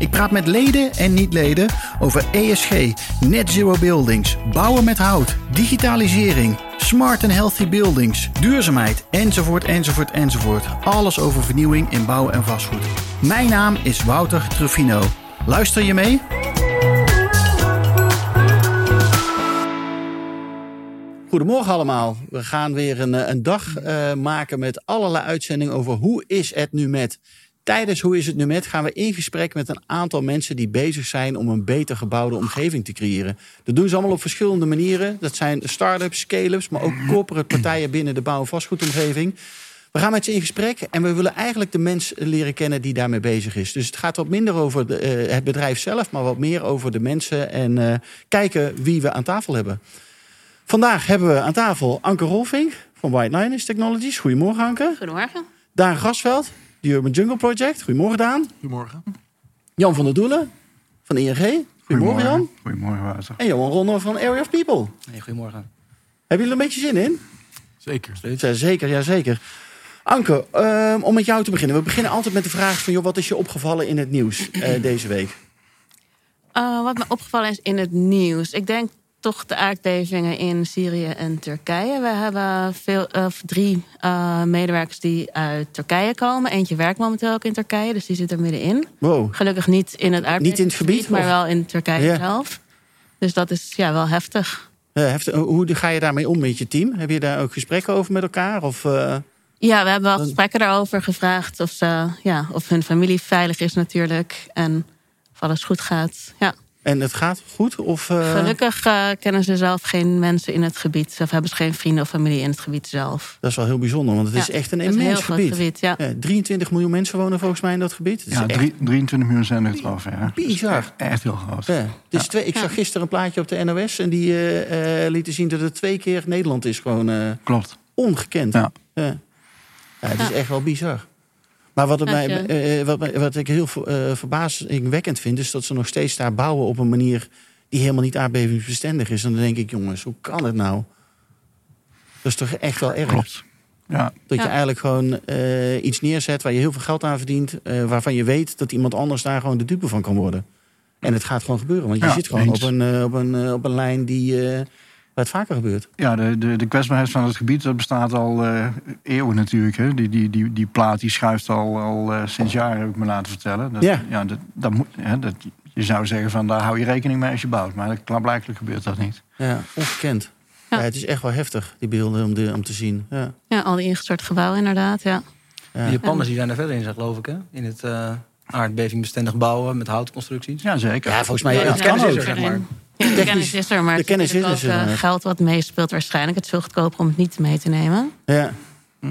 Ik praat met leden en niet-leden over ESG, net zero buildings, bouwen met hout, digitalisering, smart and healthy buildings, duurzaamheid, enzovoort, enzovoort, enzovoort. Alles over vernieuwing in bouw en vastgoed. Mijn naam is Wouter Truffino. Luister je mee? Goedemorgen allemaal. We gaan weer een, een dag uh, maken met allerlei uitzendingen over hoe is het nu met. Tijdens Hoe is het nu met gaan we in gesprek met een aantal mensen die bezig zijn om een beter gebouwde omgeving te creëren. Dat doen ze allemaal op verschillende manieren. Dat zijn start-ups, scale-ups, maar ook corporate partijen binnen de bouw- en vastgoedomgeving. We gaan met ze in gesprek en we willen eigenlijk de mens leren kennen die daarmee bezig is. Dus het gaat wat minder over de, uh, het bedrijf zelf, maar wat meer over de mensen en uh, kijken wie we aan tafel hebben. Vandaag hebben we aan tafel Anke Rolfing van White Linus Technologies. Goedemorgen Anke. Goedemorgen. Daan Grasveld, de Urban Jungle Project. Goedemorgen Daan. Goedemorgen. Jan van der Doelen van ING. Goedemorgen, Goedemorgen Jan. Goedemorgen Wouter. En Johan Ronner van Area of People. Hey, goedemorgen. Hebben jullie er een beetje zin in? Zeker. Ja, zeker, ja zeker. Anke, um, om met jou te beginnen. We beginnen altijd met de vraag van... Joh, wat is je opgevallen in het nieuws uh, deze week? Uh, wat me opgevallen is in het nieuws. Ik denk toch de aardbevingen in Syrië en Turkije. We hebben veel, uh, drie uh, medewerkers die uit Turkije komen. Eentje werkt momenteel ook in Turkije, dus die zit er middenin. Wow. Gelukkig niet in het aardbevingsgebied, Niet in het gebied, maar of? wel in Turkije Ja. zelf. Dus dat is ja, wel heftig. Uh, heftig. Hoe ga je daarmee om met je team? Heb je daar ook gesprekken over met elkaar? Of, uh... Ja, we hebben wel gesprekken daarover gevraagd. Of, ze, ja, of hun familie veilig is natuurlijk. En of alles goed gaat. Ja. En het gaat goed? Of, uh... Gelukkig uh, kennen ze zelf geen mensen in het gebied. Of hebben ze geen vrienden of familie in het gebied zelf. Dat is wel heel bijzonder, want het Ja, is echt een immens gebied. gebied, ja. 23 miljoen mensen wonen volgens mij in dat gebied. Dat Ja, echt drie- 23 miljoen zijn er. Ja. Bizar. Echt, echt heel groot. Ja. Dus twee, ik zag gisteren een plaatje op de NOS en die uh, uh, lieten zien dat het twee keer Nederland is. Gewoon uh, Klopt. ongekend. Ja. Ja. Ja, het is echt wel bizar. Maar wat, het Als mij, je- eh, wat, ik heel uh, verbazingwekkend vind, is dat ze nog steeds daar bouwen op een manier die helemaal niet aardbevingsbestendig is. En dan denk ik, jongens, hoe kan het nou? Dat is toch echt wel erg. Klopt. Ja, Dat je Ja. eigenlijk gewoon eh, iets neerzet waar je heel veel geld aan verdient. eh, waarvan je weet dat iemand anders daar gewoon de dupe van kan worden. En het gaat gewoon gebeuren. Want je Ja, zit gewoon op een, eh, op, een, eh, op een lijn die, eh, het vaker gebeurt. ja de, de, de kwetsbaarheid van het gebied dat bestaat al eh, eeuwen natuurlijk. Hè. Die, die, die, die plaat die schuift al, al eh, sinds jaren, heb ik me laten vertellen. Dat, Ja. dat, dat moet, hè, dat, je zou zeggen van daar hou je rekening mee als je bouwt. Maar dat, klaarblijkelijk gebeurt dat niet. Ja, ongekend. Ja. Ja. het is echt wel heftig, die beelden om, de, om te zien. Ja. Ja, al die ingestort gebouwen inderdaad, ja. Ja. De Japanners die zijn er verder in, zeg, geloof ik, hè? In het uh, aardbevingbestendig bouwen met houtconstructies. Ja, zeker. Ja, volgens mij Ja, het kan kennis ook. is er, zeg maar. Ja, de kennis is er, maar de het kennis is er, ook eh, geld wat meespeelt waarschijnlijk. Het is veel goedkoper om het niet mee te nemen. Ja. ja,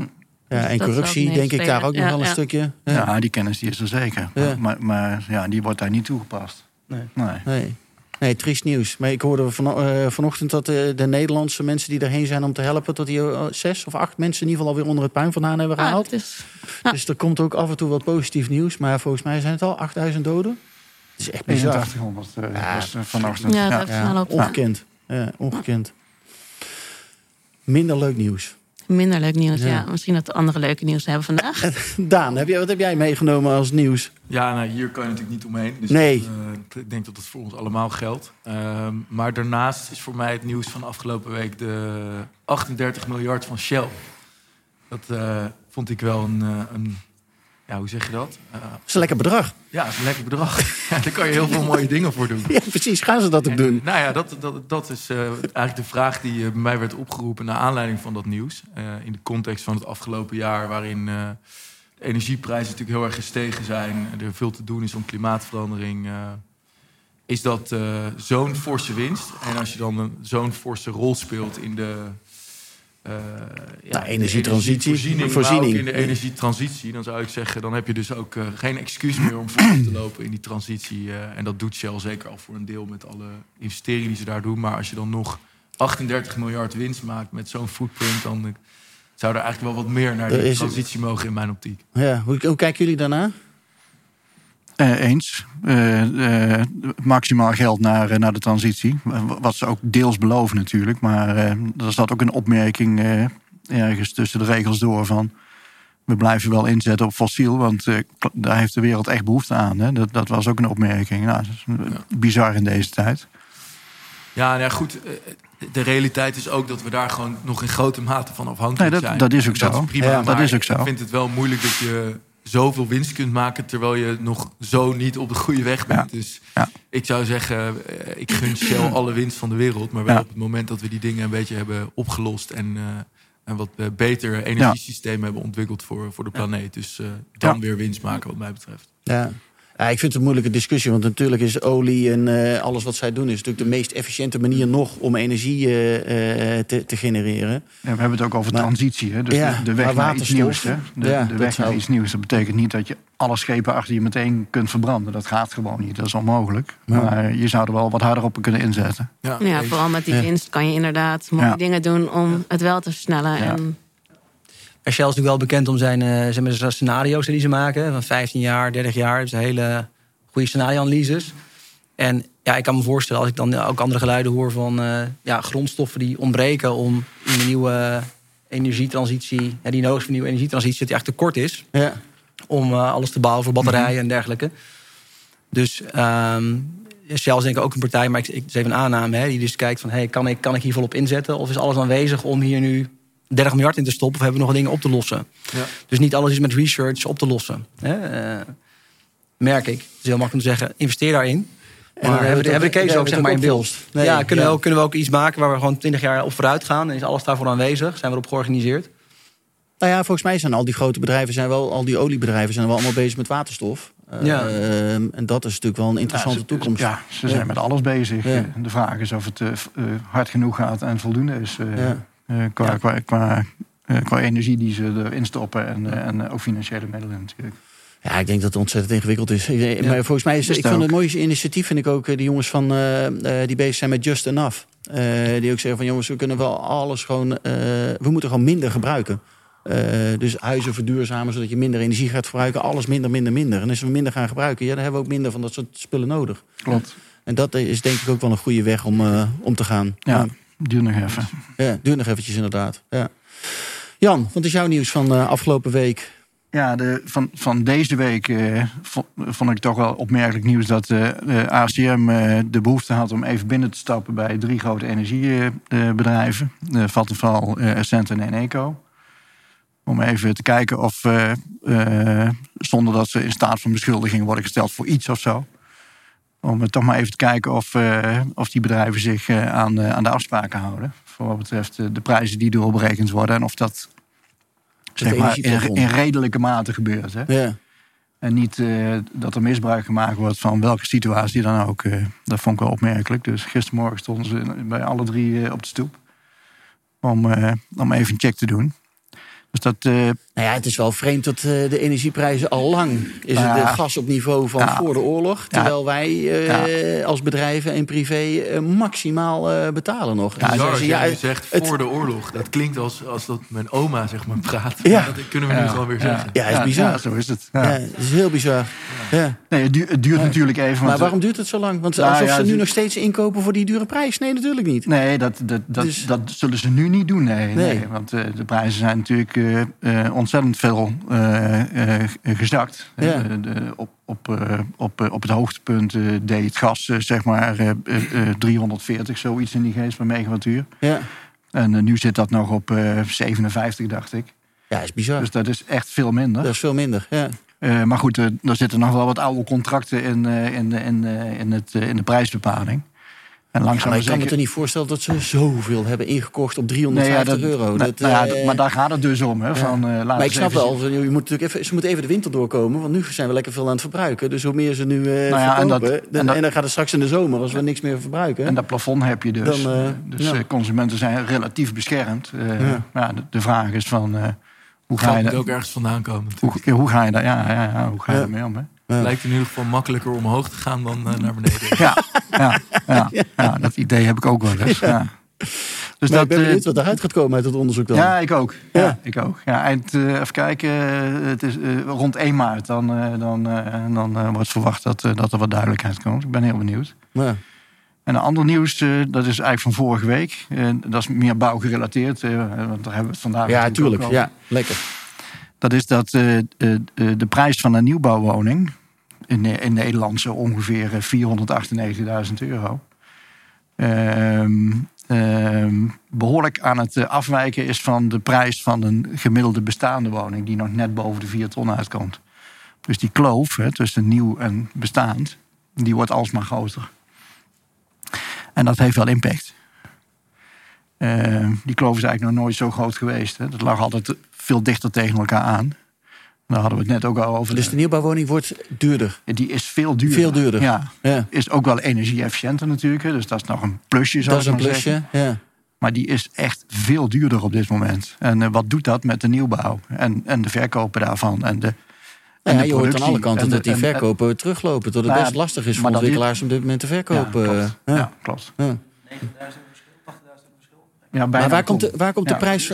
Dus en corruptie denk ik daar ook nog wel een Ja, stukje. Ja, Ja. die kennis die is er zeker. Ja. Maar, maar ja, die wordt daar niet toegepast. Nee. Nee. Nee. nee, triest nieuws. Maar ik hoorde van, eh, vanochtend dat de, de Nederlandse mensen die erheen zijn om te helpen... dat die eh, zes of acht mensen in ieder geval alweer onder het puin vandaan hebben Ah, gehaald. is, ja. Dus er komt ook af en toe wat positief nieuws. Maar volgens mij zijn het al 8000 doden. Het is echt bizar. 8100 uh, Ja. was uh, vanochtend. Ja, Ja, dat- ongekend. Ja, ongekend. Minder leuk nieuws. minder leuk nieuws, Ja. ja. Misschien dat we andere leuke nieuws hebben vandaag. Daan, heb jij, wat heb jij meegenomen als nieuws? Ja, nou, hier kan je natuurlijk niet omheen. Dus Nee. eh, ik denk dat het voor ons allemaal geldt. Ehm, maar daarnaast is voor mij het nieuws van afgelopen week de 38 miljard van Shell. Dat eh, vond ik wel een, eh, een ja, hoe zeg je dat? Dat is een lekker bedrag. ja, het is een lekker bedrag. ja, daar kan je heel veel mooie dingen voor doen. Ja, precies. Gaan ze dat ook En, doen? Nou ja, dat, dat, dat is eh, eigenlijk de vraag die eh, bij mij werd opgeroepen naar aanleiding van dat nieuws. In de context van het afgelopen jaar, waarin de energieprijzen natuurlijk heel erg gestegen zijn. en Er veel te doen is om klimaatverandering. is dat zo'n forse winst. En als je dan zo'n forse rol speelt in de. Eh, ja, Nou, de energietransitie, voorziening. in de energietransitie, dan zou ik zeggen, dan heb je dus ook eh, geen excuus meer om voor te lopen in die transitie. eh, en dat doet Shell zeker al voor een deel met alle investeringen die ze daar doen. Maar als je dan nog 38 miljard winst maakt met zo'n footprint, dan, zou er eigenlijk wel wat meer naar die transitie mogen in mijn optiek. Ja, hoe, hoe kijken jullie daarna? Eh, eens. Eh, maximaal geld naar, naar de transitie. Wat ze ook deels beloven natuurlijk. Maar er zat ook een opmerking ergens tussen de regels door van... we blijven wel inzetten op fossiel, want daar heeft de wereld echt behoefte aan. Hè? Dat, dat was ook een opmerking. Nou, dat is bizar in deze tijd. Ja, nou ja, goed. De realiteit is ook dat we daar gewoon nog in grote mate van afhankelijk Nee, dat- zijn. dat is ook Dat zo. is prima, Ja, dat is ook zo. Ik vind het wel moeilijk dat je zoveel winst kunt maken... terwijl je nog zo niet op de goede weg bent. Dus Ja. ik zou zeggen, eh, ik gun Shell alle winst van de wereld. Maar wel Ja. op het moment dat we die dingen een beetje hebben opgelost... en, eh, en wat eh, beter energiesysteem hebben ontwikkeld voor, voor de planeet. Dus eh, dan Ja. weer winst maken wat mij betreft. Ja. Ja, ik vind het een moeilijke discussie. Want natuurlijk is olie en eh, alles wat zij doen... is natuurlijk de meest efficiënte manier nog om energie eh, eh, te, te genereren. Ja, we hebben het ook over Maar- transitie. Hè? Dus Ja, de, de weg naar iets nieuws. Hè? De, ja, de dat weg naar zou- iets nieuws. Dat betekent niet dat je alle schepen achter je meteen kunt verbranden. Dat gaat gewoon niet. Dat is onmogelijk. Ja. Maar je zou er wel wat harder op kunnen inzetten. Ja, vooral met die Ja. winst kan je inderdaad mooie Ja. dingen doen om het wel te versnellen. Ja. En Shell is natuurlijk wel bekend om zijn, eh, zeg maar, zijn scenario's die ze maken. Van 15 jaar, 30 jaar. Dus hele goede scenario-analyses. En ja, ik kan me voorstellen, als ik dan ook andere geluiden hoor van eh, ja, grondstoffen die ontbreken om in de nieuwe energietransitie, die nodig is voor nieuwe energietransitie, dat die echt tekort is Ja. om eh, alles te bouwen voor batterijen en dergelijke. Dus Shell is denk ik ook een partij, maar ik, ik, is even een aanname, hè, die dus kijkt van, hey, kan, ik, kan ik hier volop inzetten? Of is alles aanwezig om hier nu 30 miljard in te stoppen? Of hebben we nog dingen op te lossen? Ja. Dus niet alles is met research op te lossen. Hè? Eh, merk ik. Het is heel makkelijk om te zeggen, investeer daarin. Maar hebben, we- hebben de case ook, zeg maar, in beeld. Nee, ja, kunnen, ja. We ook, kunnen we ook iets maken waar we gewoon 20 jaar op vooruit gaan? En is alles daarvoor aanwezig? Zijn we erop georganiseerd? Nou ja, volgens mij zijn al die grote bedrijven, zijn wel, al die oliebedrijven zijn wel allemaal bezig met waterstof. Eh, Ja. ehm, en dat is natuurlijk wel een interessante Ja, ze- toekomst. Ja, ze zijn Ja. met alles bezig. Ja. De vraag is of het eh, hard genoeg gaat en voldoende is. eh, Ja. Eh, qua, Ja. qua, qua, eh, qua energie die ze erin stoppen. En, eh, en ook financiële middelen natuurlijk. Ja, ik denk dat het ontzettend ingewikkeld is. Ik- Maar volgens mij is Is ik het vond het mooiste initiatief vind ik ook die jongens van die bezig zijn met Just Enough. Die ook zeggen van jongens, we kunnen wel alles gewoon, we moeten gewoon minder gebruiken. Dus huizen verduurzamen zodat je minder energie gaat verbruiken. Alles minder, minder, minder. En als we minder gaan gebruiken, ja, dan hebben we ook minder van dat soort spullen nodig. Klopt. En dat is denk ik ook wel een goede weg om, om te gaan. Ja, duur nog even. Ja, duurt nog eventjes inderdaad. Ja. Jan, wat is jouw nieuws van eh, afgelopen week? Ja, de, van, van deze week eh, vo- vond ik toch wel opmerkelijk nieuws dat eh, de ACM eh, de behoefte had om even binnen te stappen bij drie grote energiebedrijven. Uh, Vattenfall, eh Essent en Eneco. Om even te kijken of, eh, eh, zonder dat ze in staat van beschuldiging worden gesteld voor iets of zo. Om toch maar even te kijken of, eh, of die bedrijven zich eh, aan, eh, aan de afspraken houden. Voor wat betreft de prijzen die doorberekend worden. En of dat zeg maar, in, redelijke mate gebeurt. Hè? Ja. En niet eh, dat er misbruik gemaakt wordt van welke situatie dan ook. dat vond ik wel opmerkelijk. Dus gistermorgen stonden ze bij alle drie op de stoep. Om, om even een check te doen. Dus dat, eh, Nou ja, het is wel vreemd dat eh, de energieprijzen al lang is het Ja. eh, gas op niveau van Ja. voor de oorlog. Terwijl wij eh, als bedrijven en privé maximaal eh, betalen nog. Ja, als je nu zegt het- voor de oorlog. Dat klinkt als, als dat mijn oma zeg maar praat. Ja. Dat kunnen we nu gewoon weer zeggen. Ja, is bizar. Ja, zo is het. Ja. Ja, het is heel bizar. Ja. Nee, het duurt, het duurt natuurlijk even. Maar waarom duurt het zo lang? Want Nou alsof ja, ze nu nog steeds inkopen voor die dure prijs. Nee, natuurlijk niet. Nee, dat, dat, dat, Dus- dat zullen ze nu niet doen. Nee, nee. Nee. want eh, de prijzen zijn natuurlijk eh, eh, ontzettend veel eh, gezakt. Ja. De- op, op, op, op het hoogtepunt deed het gas zeg maar eh, eh, eh, 340, zoiets in die geest per megawattuur. Ja, En nu zit dat nog op eh, 57, dacht ik. ja is bizar. Dus dat is echt veel minder. dat is veel minder. Ja. Maar goed, er zitten nog wel wat oude contracten in, in, in, in, het, in de prijsbepaling. En Ja, langzaam maar ik kan me toch niet voorstellen dat ze zoveel hebben ingekocht op 350 Nee, ja, dat- euro. nou, Dat, nou ja, eh, maar daar gaat het dus om. Hè, van, eh, Maar ik snap wel, je moet natuurlijk even, ze moeten even de winter doorkomen. Want nu zijn we lekker veel aan het verbruiken. Dus hoe meer ze nu eh Nou ja, en verkopen... dat- dan- en dat- en dan gaat het straks in de zomer, als we niks meer verbruiken. En dat plafond heb je dus. Dan, eh, dus ja. eh, consumenten zijn relatief beschermd. Eh, Ja. ja, de, de vraag is van eh, hoe ga je daar ook ergens vandaan komen. hoe, hoe ga je daar ja, ja, ja, hoe ga je Ja. daarmee om? Hè? Ja. Lijkt in ieder geval makkelijker omhoog te gaan dan eh, naar beneden. Ja, ja, ja, ja, dat idee heb ik ook wel eens. Ja. Dus maar ik ben eh, benieuwd wat eruit gaat komen uit het onderzoek dan. Ja, ik ook. Ja, Ja. ik ook. Ja, eind, eh, even kijken, eh, het is eh, rond 1 maart. Dan, eh, dan, eh, dan eh, wordt verwacht dat, eh, dat er wat duidelijkheid komt. Ik ben heel benieuwd. Ja. En een ander nieuws, eh, dat is eigenlijk van vorige week. Eh, dat is meer bouwgerelateerd, eh, want daar hebben we het vandaag Ja, tuurlijk. Ja, lekker. Dat is dat eh, eh, eh, de prijs van een nieuwbouwwoning in, in Nederland zo ongeveer eh, 498.000 euro. Ehm, ehm, behoorlijk aan het afwijken is van de prijs van een gemiddelde bestaande woning, die nog net boven de 4 ton uitkomt. Dus die kloof hè, tussen nieuw en bestaand, die wordt alsmaar groter. En dat heeft wel impact. Ehm, die kloof is eigenlijk nog nooit zo groot geweest. Hè. Dat lag altijd veel dichter tegen elkaar aan. Daar hadden we het net ook al over. Dus de nieuwbouwwoning wordt duurder. Die is veel duurder. Veel duurder. Ja. Ja. Is ook wel energie-efficiënter natuurlijk. hè. Dus dat is nog een plusje, zou Dat is ik een zeggen. plusje. Ja. Maar die is echt veel duurder op dit moment. En eh, wat doet dat met de nieuwbouw? En, en de verkopen daarvan. En de, en Nou ja, de je hoort aan alle kanten En de- dat die en- en- verkopen teruglopen. Dat het Nou ja, best lastig is voor ontwikkelaars om dit moment te Ja, verkopen. klopt. Ja. Ja, klopt. Ja. Ja, bijna Maar waar komt, de, waar komt de Ja. prijs...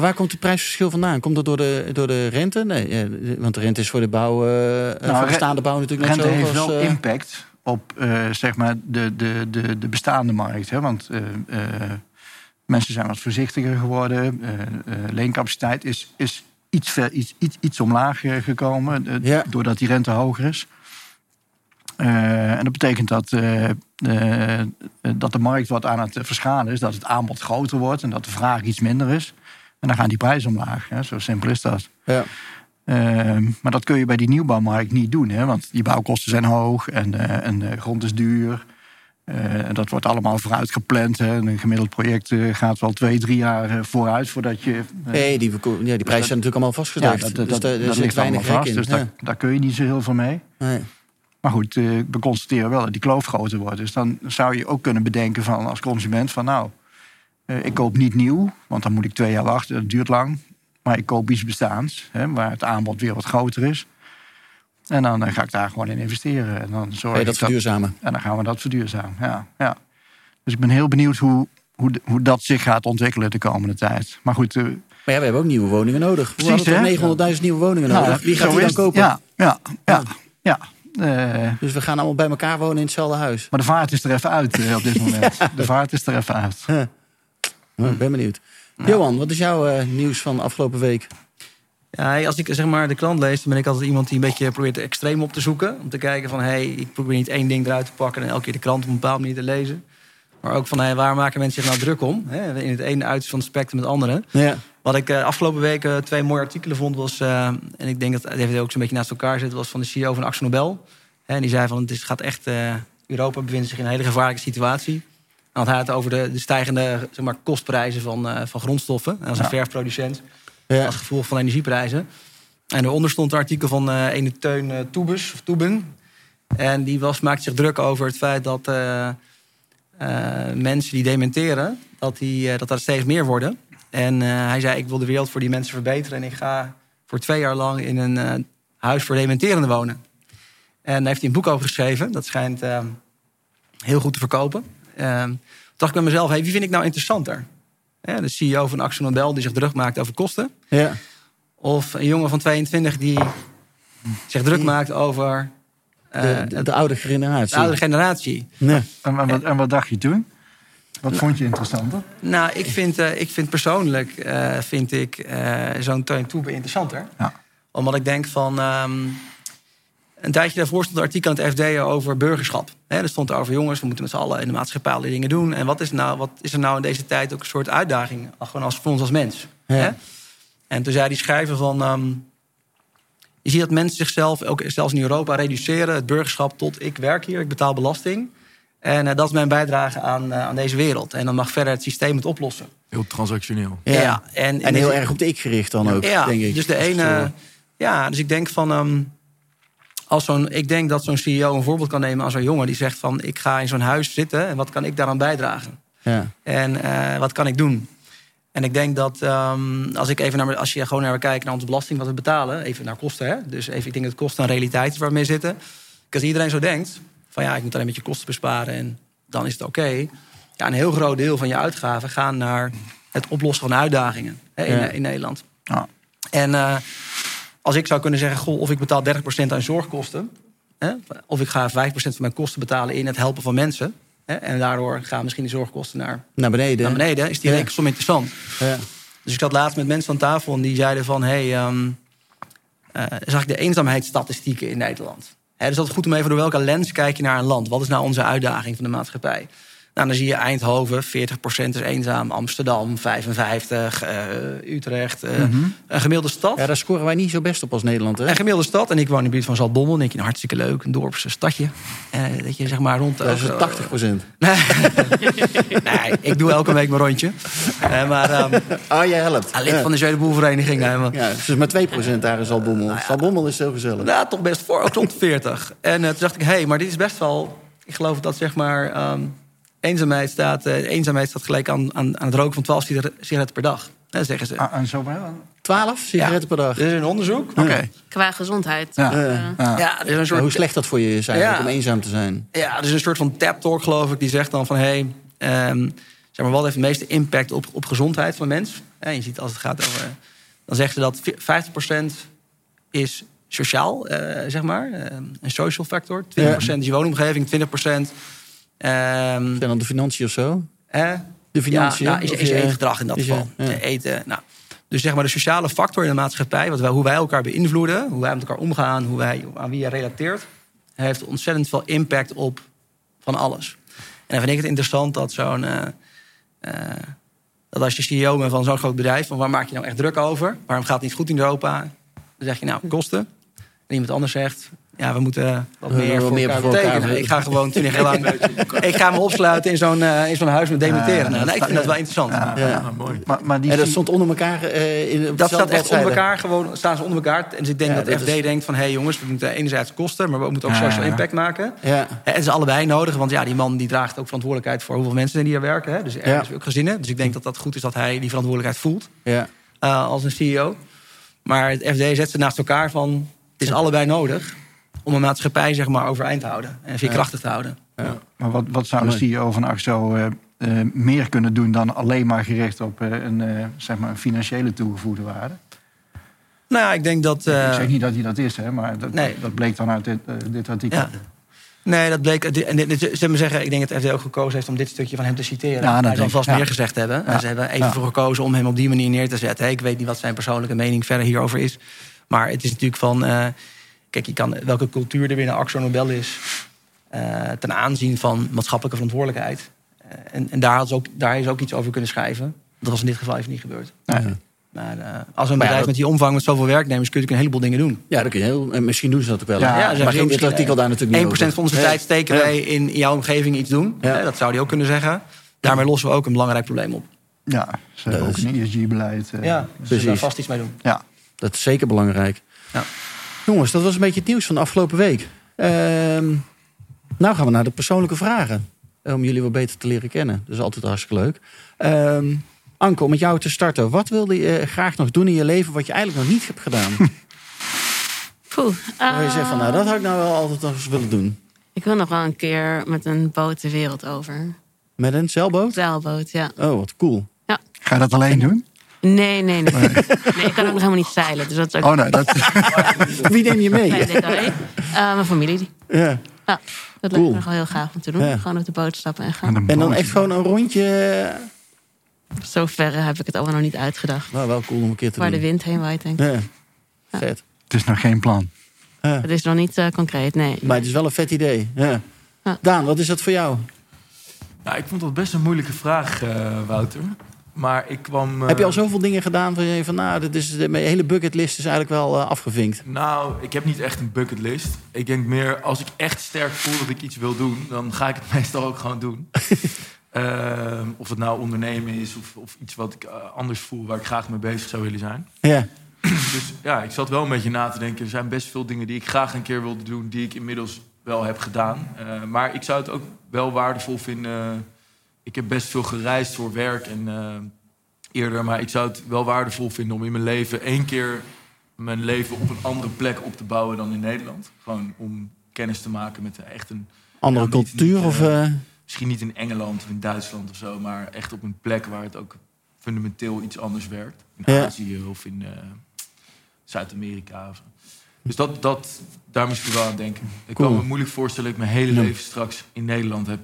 Maar waar komt het prijsverschil vandaan? Komt dat door de, door de rente? Nee, eh, want de rente is voor de bouw, eh voor de re- bestaande bouw natuurlijk net Rente zo heeft hoog als... wel eh, impact op eh, zeg maar de, de, de, de bestaande markt. Hè? Want eh, eh, mensen zijn wat voorzichtiger geworden. Eh, eh, leencapaciteit is, is iets, ver, iets, iets, iets omlaag eh, gekomen. eh, Ja. Doordat die rente hoger is. Eh, en dat betekent dat, eh, eh, dat de markt wat aan het verschalen is. Dat het aanbod groter wordt en dat de vraag iets minder is. En dan gaan die prijzen omlaag. Hè? Zo simpel is dat. ja. Ehm, maar dat kun je bij die nieuwbouwmarkt niet doen. Hè? Want die bouwkosten zijn hoog en, eh, en de grond is duur. Eh, en dat wordt allemaal vooruit gepland. Hè? Een gemiddeld project eh, gaat wel twee, drie jaar vooruit voordat je. Nee, die, ja, die prijzen zijn natuurlijk allemaal vastgelegd. dat, dus dat, daar, dat, daar zit ligt allemaal weinig vast. in. Dus Ja. daar, daar kun je niet zo heel veel mee. Nee. Maar goed, we constateren wel dat die kloof groter wordt. Dus dan zou je ook kunnen bedenken van als consument van nou, ik koop niet nieuw, want dan moet ik twee jaar wachten. Dat duurt lang. Maar ik koop iets bestaans, hè, waar het aanbod weer wat groter is. En dan eh, ga ik daar gewoon in investeren. En dan, zorg ik dat verduurzamen? en dan gaan we dat verduurzamen. Ja, ja. Dus ik ben heel benieuwd hoe, hoe, hoe dat zich gaat ontwikkelen de komende tijd. Maar goed, eh, Maar ja, we hebben ook nieuwe woningen nodig. We Precies, toch 900.000 nieuwe woningen nou, nodig. Wie gaat die dan kopen? Ja, ja, ja. ja. Eh, Dus we gaan allemaal bij elkaar wonen in hetzelfde huis. maar de vaart is er even uit eh, op dit moment. De vaart is er even uit. Nou, ik ben benieuwd. Johan, wat is jouw eh, nieuws van afgelopen week? Ja, als ik zeg maar de klant lees, dan ben ik altijd iemand die een beetje probeert de extreem op te zoeken. Om te kijken van, hé, hey, ik probeer niet één ding eruit te pakken en elke keer de krant op een bepaalde manier te lezen. Maar ook van, hey, waar maken mensen zich nou druk om? Hè? In het ene uiterste van het spectrum met het andere. Ja. Wat ik eh, afgelopen weken twee mooie artikelen vond was... eh, en ik denk dat het even ook zo'n beetje naast elkaar zit... was van de CEO van Axel Nobel. Hè, en die zei van, het is, gaat echt... eh, Europa bevindt zich in een hele gevaarlijke situatie. Dan had hij het over de, de stijgende zeg maar, kostprijzen van, eh, van grondstoffen. En als een Ja. verfproducent Ja. als gevolg van energieprijzen. En daaronder stond een artikel van eh ene Teun eh, Toebus, of Toeben. En die was, maakte zich druk over het feit dat mensen die dementeren, dat, die, dat er steeds meer worden. En hij zei, ik wil de wereld voor die mensen verbeteren... en ik ga voor twee jaar lang in een huis voor dementerenden wonen. En daar heeft hij een boek over geschreven. Dat schijnt heel goed te verkopen. Toen dacht ik bij mezelf, hey, wie vind ik nou interessanter? Hè, de CEO van Axel Nobel die zich druk maakt over kosten... Ja. Of een jongen van 22 die zich druk maakt over eh, De, de, de oude de generatie. generatie. Nee. En, en wat, en wat dacht je toen? Wat vond je interessanter? Nou, ik vind, eh, ik vind persoonlijk eh, vind ik, eh, zo'n Teun Toebe interessanter. Ja. Omdat ik denk van... ehm, een tijdje daarvoor stond een artikel in het FD over burgerschap. Hè, er stond over jongens, we moeten met z'n allen in de maatschappij alle dingen doen. En wat is, nou, wat is er nou in deze tijd ook een soort uitdaging? Gewoon als, voor ons als mens. Ja. En toen zei die schrijver van... ehm, je ziet dat mensen zichzelf, ook zelfs in Europa, reduceren. Het burgerschap tot ik werk hier, ik betaal belasting. En eh, dat is mijn bijdrage aan, eh, aan deze wereld. En dan mag verder het systeem het oplossen. Heel transactioneel. Ja. en, En heel erg op de ik gericht dan ook, ja, denk ik. Dus de ene. Ja, dus ik denk van. ehm, als zo'n, ik denk dat zo'n CEO een voorbeeld kan nemen aan zo'n jongen die zegt van ik ga in zo'n huis zitten en wat kan ik daaraan bijdragen? Ja. En eh, wat kan ik doen? En ik denk dat ehm, als ik even naar als je gewoon naar kijkt naar onze belasting wat we betalen, even naar kosten, hè? dus even ik denk dat kosten een realiteit is waar we mee zitten. Als iedereen zo denkt van ja, ik moet alleen een beetje kosten besparen en dan is het oké. ja, een heel groot deel van je uitgaven gaan naar het oplossen van uitdagingen hè, in, Ja. in Nederland. Ja. En eh, als ik zou kunnen zeggen, goh, of ik betaal 30% aan zorgkosten, hè, of ik ga 5% van mijn kosten betalen in het helpen van mensen, hè, en daardoor gaan misschien de zorgkosten naar, Naar beneden. naar beneden, is die Ja. rekensom interessant. Ja. Dus ik zat laatst met mensen aan tafel en die zeiden van... hé, hey, eh, zag ik de eenzaamheidsstatistieken in Nederland. Hè, dus dat is goed om even door welke lens kijk je naar een land. Wat is nou onze uitdaging van de maatschappij? Nou, dan zie je Eindhoven, 40% is eenzaam. Amsterdam, 55. eh, Utrecht, eh, een gemiddelde stad. ja, daar scoren wij niet zo best op als Nederland. Hè? Een gemiddelde stad. En ik woon in de buurt van Zaltbommel. Dan denk je, nou, hartstikke leuk. Een dorpse stadje. Eh, dat je zeg maar rond... Dat is ook, 80 procent. nee, ik doe elke week mijn rondje. Maar um, Oh, jij helpt. lid ja. van de Zuiderboelvereniging. Maar, Ja, het is maar 2 procent daar in Zalbommel. Zalbommel is heel gezellig. Nou, toch best voor, ook rond 40. En toen dacht ik, hé, hey, maar dit is best wel... Ik geloof dat zeg maar ehm, eenzaamheid, staat, eh, eenzaamheid staat gelijk aan, aan, aan het roken van 12 sigaret- sigaretten per dag. Dat zeggen ze. Ah, en zo wel? 12 sigaretten per dag. Dit is een onderzoek. Oké. Qua gezondheid. Ja. Eh, Ja. Ja, er is een Maar soort, hoe slecht dat voor je is eigenlijk Ja. om eenzaam te zijn. ja, er is een soort van tap talk, geloof ik, die zegt dan van... Hey, ehm, zeg maar, wat heeft de meeste impact op, op gezondheid van een mens? En je ziet als het gaat over... Dan zegt ze dat 50% is sociaal, eh, zeg maar. eh, een social factor. 20% is je woonomgeving, 20%... ehm Zijn dan de financiën of zo? hè, De financiën? Ja, nou, is, is eetgedrag in dat geval. ja. Eten, nou. Dus zeg maar de sociale factor in de maatschappij, wat wij, hoe wij elkaar beïnvloeden, hoe wij met elkaar omgaan, hoe wij, aan wie je relateert, heeft ontzettend veel impact op van alles. En dan vind ik het interessant dat zo'n. eh, eh, dat als je CEO bent van zo'n groot bedrijf, van waar maak je nou echt druk over? Waarom gaat het niet goed in Europa? Dan zeg je nou, kosten. En iemand anders zegt, ja, we moeten wat We meer voor meer elkaar voor elkaar betekenen. doen. Ik ga gewoon twintig jaar lang... ik ga me opsluiten in zo'n eh, in zo'n huis met dementeren. Nou, nee, ik vind dat wel interessant. Ja. Ja. Mooi. Maar, maar die En dat zie- stond onder elkaar eh, in op Dat staat echt onder elkaar, gewoon staan ze onder elkaar. En dus ik denk Ja, dat dat FD is- denkt van... hé hey jongens, we moeten enerzijds kosten... maar we moeten ook Ja, social ja. impact maken. Ja. En het is allebei nodig, want ja, die man die draagt ook verantwoordelijkheid... voor hoeveel mensen die er werken. Hè? Dus ergens Ja. ook gezinnen. Dus ik denk dat dat goed is dat hij die verantwoordelijkheid voelt... Ja. eh, als een CEO. Maar het FD zet ze naast elkaar van... het is allebei nodig om een maatschappij zeg maar, overeind te houden... en veerkrachtig te houden. Maar wat, wat zou de. CEO van AXO eh, eh, meer kunnen doen dan alleen maar gericht op eh, een, eh, zeg maar een financiële toegevoegde waarde? Nou ja, ik denk dat... eh, Ik zeg niet dat hij dat is, hè, maar dat, Nee. dat bleek dan uit dit, dit artikel. Ja. Nee, dat bleek. En dit- dit- ze me zeggen, ik denk dat FD ook gekozen heeft om dit stukje van hem te citeren. Ja, dat Hij zal vast ja. meer gezegd hebben. Ja. En ze hebben even Ja. voor gekozen om hem op die manier neer te zetten. Ik weet niet wat zijn persoonlijke mening verder hierover is. Maar het is natuurlijk van. Kijk, je kan welke cultuur er binnen Axo Nobel is. eh, ten aanzien van maatschappelijke verantwoordelijkheid. Eh, en en daar, had ze ook, daar is ook iets over kunnen schrijven. Dat was in dit geval even niet gebeurd. Maar eh, als een ja, bedrijf dat- met die omvang met zoveel werknemers kun je natuurlijk een heleboel dingen doen. ja, dat kun je heel... en Misschien doen ze dat ook wel. Ja, maar ging dit misschien, artikel daar natuurlijk niet 1% over. van onze Ja. tijd steken wij in jouw omgeving iets doen. Dat zou hij ook kunnen zeggen. Daarmee lossen we ook een belangrijk probleem op. Ja, ze hebben ook een ESG-beleid. eh, Ja, dus daar vast iets mee doen. ja. Dat is zeker belangrijk. Ja. Jongens, dat was een beetje het nieuws van de afgelopen week. Ehm, nou gaan we naar de persoonlijke vragen. eh, Om jullie wat beter te leren kennen. Dat is altijd hartstikke leuk. Ehm Anke, om met jou te starten. Wat wilde je eh, graag nog doen in je leven wat je eigenlijk nog niet hebt gedaan? Poeh, Waar je zegt van, nou, dat had ik nou wel altijd nog eens willen doen. Ik wil nog wel een keer met een boot de wereld over. Met een zeilboot? Zeilboot, ja. Oh, wat cool. Ga je dat alleen doen? Nee, nee, nee. Nee, ik kan ook nog helemaal niet zeilen. Dus dat is ook Oh nee, dat, Wie neem je mee? een klein detail. Eh, mijn familie. Ja. Ja, dat Cool. lijkt me nog wel heel gaaf om te doen. Ja. Gewoon op de boot stappen en gaan. En dan echt gewoon een rondje. Zover heb ik het allemaal nog niet uitgedacht. Nou, wel cool om een keer te Waar de wind heen waait, denk ik. Ja. Vet. Het is nog geen plan. Ja. Het is nog niet eh, concreet, nee. Maar het is wel een vet idee. Ja. Ja. Daan, wat is dat voor jou? Nou, ik vond dat best een moeilijke vraag, eh, Wouter. Maar ik kwam... eh, Heb je al zoveel dingen gedaan van je van, nou, dit is, mijn hele bucketlist is eigenlijk wel eh, afgevinkt. Nou, ik heb niet echt een bucketlist. Ik denk meer, als ik echt sterk voel dat ik iets wil doen... dan ga ik het meestal ook gewoon doen. Ehm, of het nou ondernemen is of, of iets wat ik eh, anders voel... waar ik graag mee bezig zou willen zijn. Ja. Dus ja, ik zat wel een beetje na te denken. Er zijn best veel dingen die ik graag een keer wilde doen... die ik inmiddels wel heb gedaan. Eh, maar ik zou het ook wel waardevol vinden... Ik heb best veel gereisd voor werk en eh, eerder... maar ik zou het wel waardevol vinden om in mijn leven... één keer mijn leven op een andere plek op te bouwen dan in Nederland. Gewoon om kennis te maken met echt een Andere Ja, cultuur niet, of... eh, eh, Misschien niet in Engeland of in Duitsland of zo, maar echt op een plek waar het ook fundamenteel iets anders werkt. In Ja. Azië of in Zuid-Amerika. Dus dat, dat, daar moest ik wel aan denken. Ik Cool. kan me moeilijk voorstellen dat ik mijn hele leven straks in Nederland heb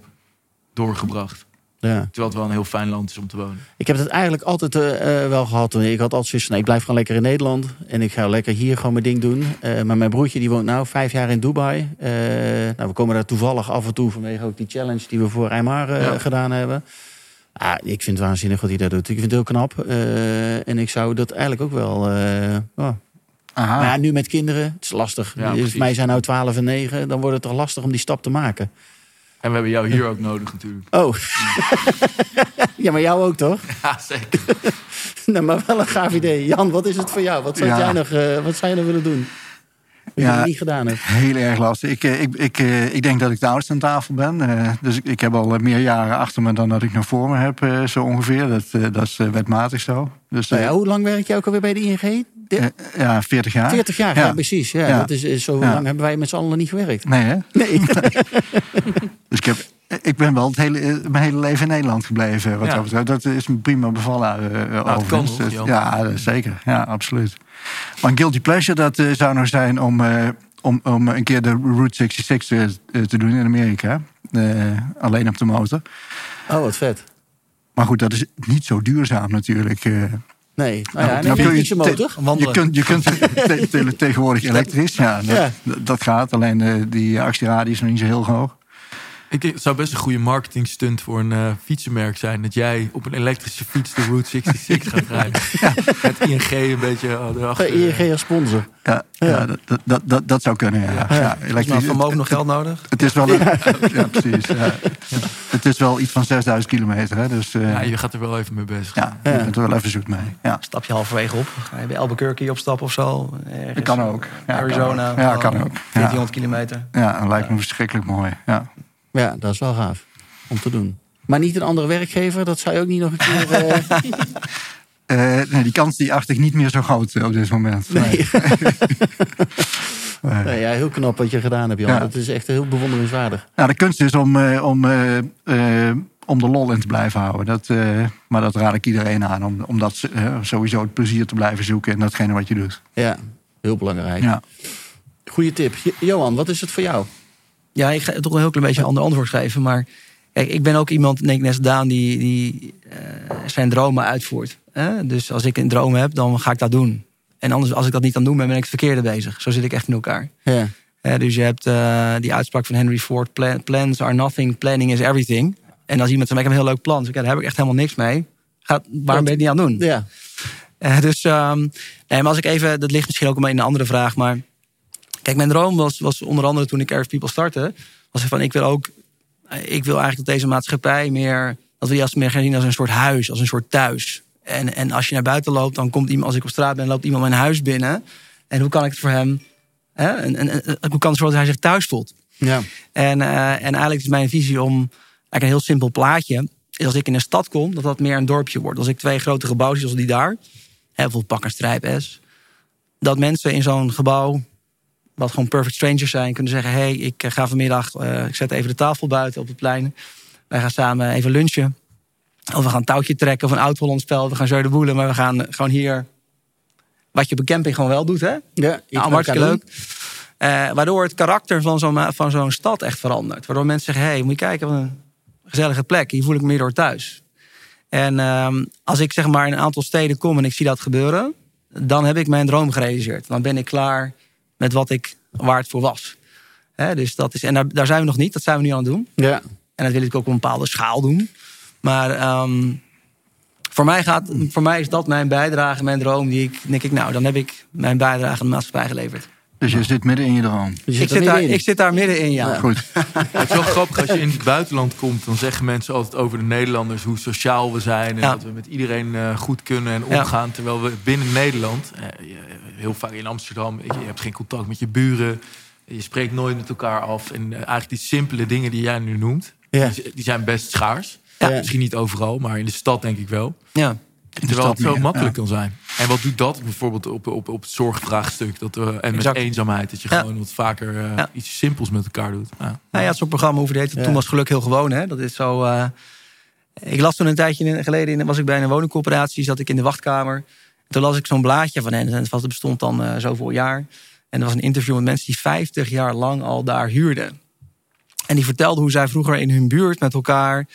doorgebracht. Ja. Terwijl het wel een heel fijn land is om te wonen. Ik heb het eigenlijk altijd eh, eh, wel gehad. Ik had altijd zoiets van, nee, ik blijf gewoon lekker in Nederland. En ik ga lekker hier gewoon mijn ding doen. Eh, maar mijn broertje die woont nou vijf jaar in Dubai. Nou, we komen daar toevallig af en toe vanwege ook die challenge die we voor Aymar Ja. gedaan hebben. Ah, ik vind het waanzinnig wat hij daar doet. Ik vind het heel knap. En ik zou dat eigenlijk ook wel... oh. Aha. Maar ja, nu met kinderen, het is lastig. Ja, Dus mij zijn nou 12 en 9. Dan wordt het toch lastig om die stap te maken. En we hebben jou hier ook nodig natuurlijk. Oh. ja, maar jou ook toch? Ja, zeker. Nou, maar wel een gaaf idee. Jan, wat is het voor jou? Wat zou Ja. jij nog, eh, wat zou je nog willen doen? Wat je Ja. nog niet gedaan hebt. Heel erg lastig. Ik, eh, ik, ik, eh, ik denk dat ik de oudste aan tafel ben. Eh, dus ik, ik heb al meer jaren achter me dan dat ik nog voor me heb, eh, zo ongeveer. Dat, eh, dat is wetmatig zo. Dus Nou ja, hoe lang werk jij ook alweer bij de ING? De- eh, ja, 40 jaar. 40 jaar, ja, Ja. precies. Ja, Ja. Dat is, is zo Ja. lang hebben wij met z'n allen niet gewerkt. Nee, hè? Nee. Dus ik, heb, ik ben wel het hele, eh, mijn hele leven in Nederland gebleven. Wat Ja. dat betreft. Dat is me prima bevallen. eh Dus, Jan. ja, zeker. Ja, absoluut. Maar een guilty pleasure, dat eh, zou nog zijn om, eh, om, om een keer de Route 66 eh, te doen in Amerika. Eh, alleen op de motor. Oh, wat vet. Maar goed, dat is niet zo duurzaam natuurlijk. Nee, nou ja, Nou, je motor. je kunt, je kunt te- te- tegenwoordig elektrisch, ja, dat, Ja. dat gaat. Alleen eh, die actieradie is nog niet zo heel hoog. Ik denk, het zou best een goede marketing stunt voor een eh, fietsenmerk zijn. Dat jij op een elektrische fiets de Route 66 gaat rijden. Met ING een beetje oh, erachter. Bij ING als sponsor. Ja, ja. dat, dat, dat, dat, dat zou kunnen, ja. ja. Elektrisch. nou vermogen nog geld nodig? Het is wel, een, ja. precies. Ja. Het is wel iets van 6000 kilometer, hè, dus eh, Ja, ja, je gaat er wel even mee bezig. je bent er wel even zoet mee. Ja. Stap je halverwege op? Ga je bij Albuquerque opstappen of zo? Ergens, Dat kan ook. Ja, Arizona. kan ook. Ja, kan ook. Ja. 1400 kilometer. Ja, dat lijkt me verschrikkelijk mooi. Ja. Ja, dat is wel gaaf om te doen. Maar niet een andere werkgever, dat zou je ook niet nog een keer... eh, Eh, nee, die kans die acht ik niet meer zo groot eh, op dit moment. Nee. Nee. nee, ja, heel knap wat je gedaan hebt, Jan. Ja. Dat is echt heel bewonderenswaardig. Nou, de kunst is om, om, om de lol in te blijven houden. Dat, maar dat raad ik iedereen aan. Om, om dat sowieso het plezier te blijven zoeken in datgene wat je doet. Ja, heel belangrijk. Ja. Goeie tip. Jo- Johan, wat is het voor jou? Ja, ik ga toch een heel klein beetje een ander antwoord geven. Maar kijk, ik ben ook iemand, denk ik net Daan, die, die eh, zijn dromen uitvoert. Hè? Dus als ik een droom heb, dan ga ik dat doen. En anders, als ik dat niet aan doen ben, ben ik het verkeerde bezig. Zo zit ik echt in elkaar. Ja. Dus je hebt eh, die uitspraak van Henry Ford: "Plan- plans are nothing, planning is everything. En als iemand zegt, ik heb een heel leuk plan, dus ik, ja, daar heb ik echt helemaal niks mee. Ga, waarom ben je het niet aan het doen? Ja. Eh, dus, ehm, nee, maar als ik even, dat ligt misschien ook in een andere vraag, maar kijk, mijn droom was, was onder andere toen ik Earth People startte, was van ik wil ook, ik wil eigenlijk dat deze maatschappij meer, dat we als meer gaan zien als een soort huis, als een soort thuis. En, en als je naar buiten loopt, dan komt iemand, als ik op straat ben, loopt iemand mijn huis binnen. En hoe kan ik het voor hem, hè, en, en, en- hoe kan het zorgen dat hij zich thuis voelt? Ja. En, eh, en eigenlijk is mijn visie om eigenlijk een heel simpel plaatje. Is als ik in een stad kom, dat dat meer een dorpje wordt. Als ik twee grote gebouwen zie, zoals die daar. Hè, bijvoorbeeld pak strijp S. Dat mensen in zo'n gebouw, wat gewoon perfect strangers zijn, kunnen zeggen: hé, hey, ik eh, ga vanmiddag, eh, ik zet even de tafel buiten op het plein. Wij gaan samen even lunchen. Of we gaan een touwtje trekken of een oud-Hollands spel. We gaan zo de boelen, maar we gaan gewoon hier. Wat je op een camping gewoon wel doet, hè? Ja, Nou, hartstikke leuk. Eh, waardoor het karakter van zo'n van zo'n stad echt verandert. Waardoor mensen zeggen, hé, hey, moet je kijken, wat een gezellige plek. Hier voel ik me meer door thuis. En ehm, als ik zeg maar in een aantal steden kom en ik zie dat gebeuren... dan heb ik mijn droom gerealiseerd. Dan ben ik klaar met wat ik, waar het voor was. Hè, dus dat is, en daar, daar zijn we nog niet, dat zijn we nu aan het doen. doen. Ja. En dat wil ik ook op een bepaalde schaal doen. Maar ehm, voor, mij gaat, voor mij is dat mijn bijdrage, mijn droom. Die ik denk ik, nou, dan heb ik mijn bijdrage aan de maatschappij geleverd. Dus je zit midden in je droom. Je Ik zit, daar, ik zit daar middenin, ja. Ja. Goed. Het is wel grappig als je in het buitenland komt. Dan zeggen mensen altijd over de Nederlanders hoe sociaal we zijn. En Ja. dat we met iedereen eh, goed kunnen en Ja. omgaan. Terwijl we binnen Nederland, eh, heel vaak in Amsterdam, je, hebt geen contact met je buren. Je spreekt nooit met elkaar af. En eh, eigenlijk die simpele dingen die jij nu noemt, Ja. die, die zijn best schaars. Ja. Misschien niet overal, maar in de stad denk ik wel. ja. Terwijl het zo meer, makkelijk ja. kan zijn. En wat doet dat bijvoorbeeld op, op, op het zorgvraagstuk dat, we en Exact. met eenzaamheid? Dat je Ja. gewoon wat vaker eh, Ja. iets simpels met elkaar doet. Ja. Nou ja, soort programma hoefde heet. Ja. Toen was geluk heel gewoon. Hè? Dat is zo. eh, ik las toen een tijdje geleden. In, was ik bij een woningcoöperatie. Zat ik in de wachtkamer. Toen las ik zo'n blaadje van hen. En het bestond dan eh, zoveel jaar. En er was een interview met mensen die 50 jaar lang al daar huurden. En die vertelden hoe zij vroeger in hun buurt met elkaar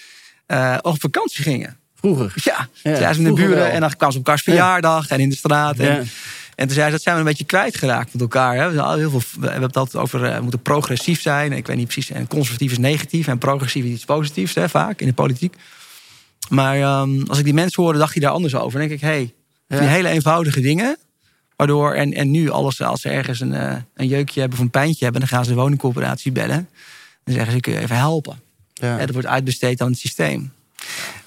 eh, op vakantie gingen. Vroeger. Ja, Ja, zij zijn in de buren en dan kwamen ze op elkaars verjaardag en in de straat. En, en toen zei ze, dat zijn we een beetje kwijtgeraakt met elkaar. Hè. We, heel veel, we hebben het altijd over, eh, we moeten progressief zijn. Ik weet niet precies, en conservatief is negatief en progressief is iets positiefs, hè, vaak in de politiek. Maar ehm, als ik die mensen hoorde, dacht hij daar anders over. Dan denk ik, hé, hey, die hele eenvoudige dingen. Waardoor, en, en nu alles, als ze ergens een, eh, een jeukje hebben of een pijntje hebben, dan gaan ze de woningcoöperatie bellen. Dan zeggen ze, ik even helpen. Ja. Ja, dat wordt uitbesteed aan het systeem.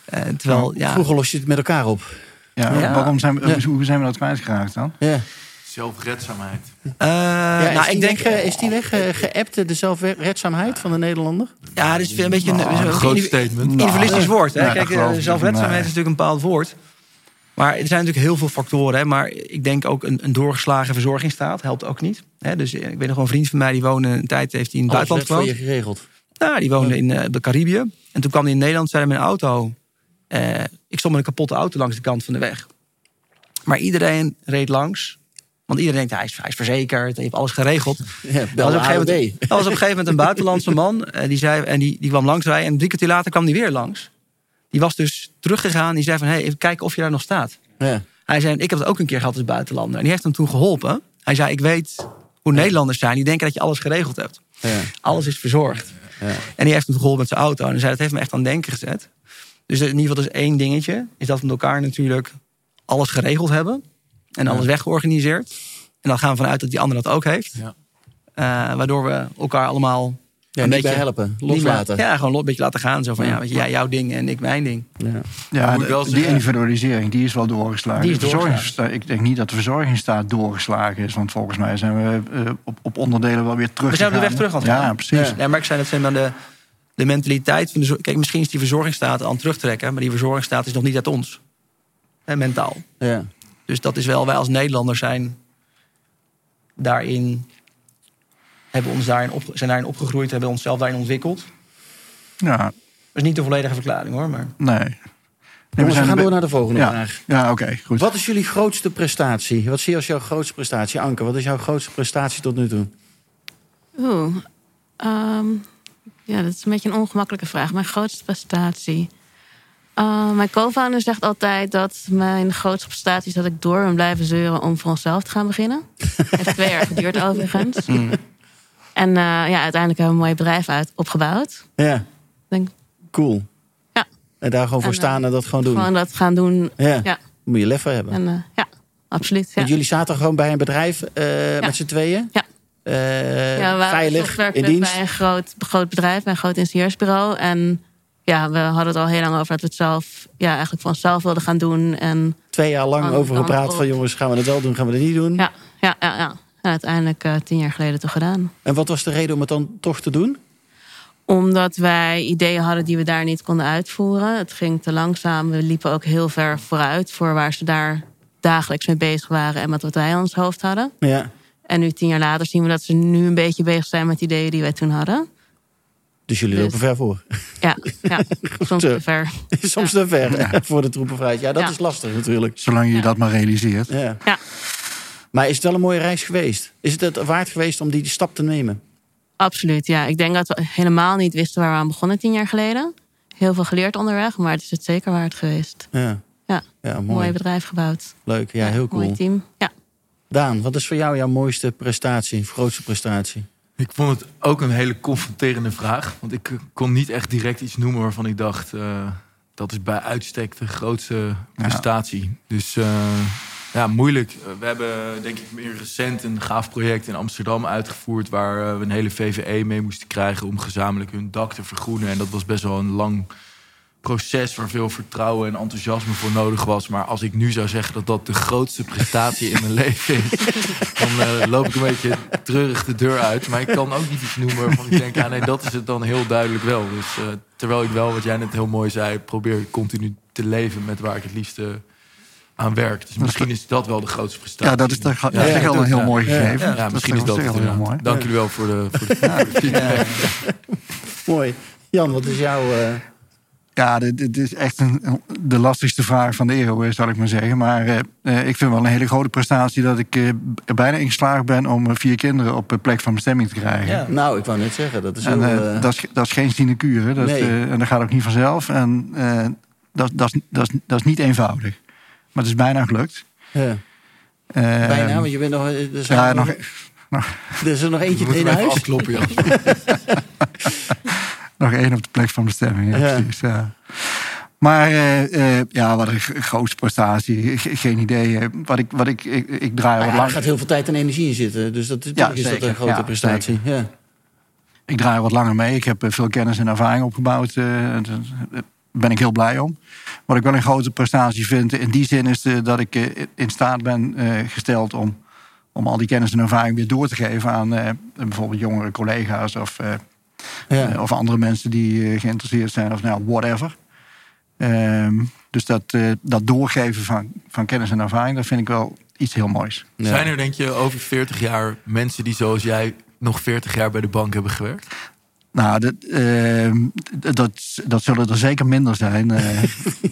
Eh, terwijl, ja, Vroeger los je het met elkaar op. Ja, Ja. Waarom zijn we, Ja. Hoe zijn we dat kwijtgeraakt dan? Ja. Zelfredzaamheid. eh, Ja, nou, die ik denk, weg, eh, is die weg eh, geappt, de zelfredzaamheid van de Nederlander? Ja, dat is een beetje een, Nou, een groot statement. individualistisch woord. Hè? Kijk, zelfredzaamheid Nee. is natuurlijk een bepaald woord. Maar er zijn natuurlijk heel veel factoren. Hè? Maar ik denk ook een, een doorgeslagen verzorgingsstaat helpt ook niet. Hè? Dus ik weet nog wel een vriend van mij die woonde een tijd heeft hij in het Alles buitenland gewoond. je geregeld. Nou, die woonde in eh, de Caribië. En toen kwam hij in Nederland, zei hij met een auto. Eh, ik stond met een kapotte auto langs de kant van de weg. Maar iedereen reed langs. Want iedereen denkt, hij is, hij is verzekerd, hij heeft alles geregeld. Ja, bel was, op een gegeven AOD. moment, er was op een gegeven moment een buitenlandse man. eh, die, zei, en die, die kwam langs rijden. En drie kwartier later kwam die weer langs. Die was dus teruggegaan. Die zei van, hey, even kijken of je daar nog staat. Ja. Hij zei, ik heb het ook een keer gehad als buitenlander. En die heeft hem toen geholpen. Hij zei, ik weet hoe Nederlanders zijn. Die denken dat je alles geregeld hebt. Ja. Alles is verzorgd. Ja. En die heeft hem geholpen met zijn auto. En hij zei, dat heeft me echt aan het denken gezet. Dus in ieder geval, dat is één dingetje. Is dat we met elkaar natuurlijk alles geregeld hebben. En alles weggeorganiseerd. En dan gaan we vanuit dat die ander dat ook heeft. Ja. Eh, waardoor we elkaar allemaal Ja, een beetje helpen. meer- Loslaten. Ja, gewoon een beetje laten gaan. Zo van, ja, weet je, jij jouw ding en ik mijn ding. Ja. Wel die individualisering die is wel doorgeslagen. Die is De verzorgingsstaat- ik denk niet dat de verzorgingsstaat doorgeslagen is. Want volgens mij zijn we eh, op, op onderdelen wel weer terug. We zijn op de weg terug aan het Ja, precies. Ja. Maar ik zei dat zijn dan de, de mentaliteit van de Kijk, misschien is die verzorgingsstaat aan het terugtrekken. Maar die verzorgingsstaat is nog niet uit ons. Hè, mentaal. Ja. Dus dat is wel, wij als Nederlanders zijn daarin. Hebben ons daarin op, zijn daarin opgegroeid, hebben onszelf daarin ontwikkeld. Ja, Dat is niet de volledige verklaring hoor. Maar nee. We gaan door naar de volgende Ja, vraag. ja oké, goed. Wat is jullie grootste prestatie? Wat zie je als jouw grootste prestatie? Anke, wat is jouw grootste prestatie tot nu toe? Oeh. ehm, ja, dat is een beetje een ongemakkelijke vraag. Mijn grootste prestatie. Eh, mijn co-founder zegt altijd dat mijn grootste prestatie is dat ik door ben blijven zeuren om voor onszelf te gaan beginnen. Heeft twee jaar geduurd overigens. En eh, ja, uiteindelijk hebben we een mooi bedrijf uit opgebouwd. Ja, Denk, cool. Ja. En daar gewoon voor En, eh, staan en dat gewoon doen. gewoon dat gaan doen. Ja, Ja. moet je lef hebben. En ja, absoluut. Ja. Want jullie zaten gewoon bij een bedrijf met z'n tweeën? Ja. Eh, Ja, veilig, in dienst? bij een groot, groot bedrijf, bij een groot ingenieursbureau. En ja, we hadden het al heel lang over dat we het zelf, ja, eigenlijk voor onszelf wilden gaan doen. En Twee jaar lang over gepraat op. van jongens, gaan we het wel doen, gaan we het niet doen? ja, ja, ja, ja. En uiteindelijk eh, tien jaar geleden toch gedaan. En wat was de reden om het dan toch te doen? Omdat wij ideeën hadden die we daar niet konden uitvoeren. Het ging te langzaam. We liepen ook heel ver vooruit voor waar ze daar dagelijks mee bezig waren en met wat wij in ons hoofd hadden. Ja. En nu tien jaar later zien we dat ze nu een beetje bezig zijn met ideeën die wij toen hadden. Dus jullie Dus- lopen ver voor. Ja, ja soms te ver. Soms te ver voor de troepenvrijheid. Ja, dat Ja. is lastig natuurlijk. Zolang je Ja. dat maar realiseert. Ja. Ja. Maar is het wel een mooie reis geweest? Is het het waard geweest om die stap te nemen? Absoluut, ja. Ik denk dat we helemaal niet wisten waar we aan begonnen tien jaar geleden. Heel veel geleerd onderweg, maar het is het zeker waard geweest. Ja, Ja, ja mooi. mooi bedrijf gebouwd. Leuk, ja, heel cool. Mooi team. Ja. Daan, wat is voor jou jouw mooiste prestatie, grootste prestatie? Ik vond het ook een hele confronterende vraag. Want ik kon niet echt direct iets noemen waarvan ik dacht... eh, dat is bij uitstek de grootste prestatie. Dus eh, ja, moeilijk. Eh, We hebben denk ik meer recent een gaaf project in Amsterdam uitgevoerd... waar we een hele VVE mee moesten krijgen om gezamenlijk hun dak te vergroenen. En dat was best wel een lang proces waar veel vertrouwen en enthousiasme voor nodig was. Maar als ik nu zou zeggen dat dat de grootste prestatie in mijn leven is, dan eh, loop ik een beetje treurig de deur uit. Maar ik kan ook niet iets noemen waarvan ik denk, ja nee, dat is het dan heel duidelijk wel. Dus eh, terwijl ik wel, wat jij net heel mooi zei, probeer continu te leven met waar ik het liefste aan werkt. Dus misschien is dat wel de grootste prestatie. Ja, dat is toch, dat Ja, een heel ja. mooi Ja. gegeven. Ja, misschien is dat wel heel mooi. Dank jullie wel voor de, voor de, voor de feedback. Mooi. Jan, wat is jouw... eh, Ja, dit, dit is echt een, de lastigste vraag van de eeuw, eh, zal ik maar zeggen. Maar eh, eh, ik vind wel een hele grote prestatie dat ik eh, er bijna in geslaagd ben om vier kinderen op een plek van bestemming te krijgen. Ja. nou, ik wou net zeggen, dat is En heel... dat, is, dat is geen sinecure. Dat, Nee. eh, en dat gaat ook niet vanzelf. En eh, dat, dat, is, dat, is, dat is niet eenvoudig. Maar het is bijna gelukt. ja. Eh, Bijna, want je bent nog... Er, zijn ja, nog, nog, er is er nog eentje in huis. afkloppen, Jan. nog één op de plek van bestemming. Ja, Ja. Precies, ja. Maar eh, eh, ja, wat een g- grootste prestatie. Ge- geen idee. eh, Wat ik, wat ik, ik, ik draai wat ja, er gaat heel veel tijd en energie in zitten. Dus dat, natuurlijk is dat een grote Ja, prestatie. Ja. Ik draai wat langer mee. Ik heb veel kennis en ervaring opgebouwd. en Daar ben ik heel blij om. Wat ik wel een grote prestatie vind in die zin is dat ik in staat ben gesteld om, om al die kennis en ervaring weer door te geven aan bijvoorbeeld jongere collega's of, Ja. eh, of andere mensen die eh, geïnteresseerd zijn of nou, whatever. Ehm, dus dat, eh, dat doorgeven van, van kennis en ervaring, dat vind ik wel iets heel moois. Ja. Zijn er, denk je, over 40 jaar mensen die zoals jij nog 40 jaar bij de bank hebben gewerkt? Nou, dat, ehm, dat, dat zullen er zeker minder zijn. Eh,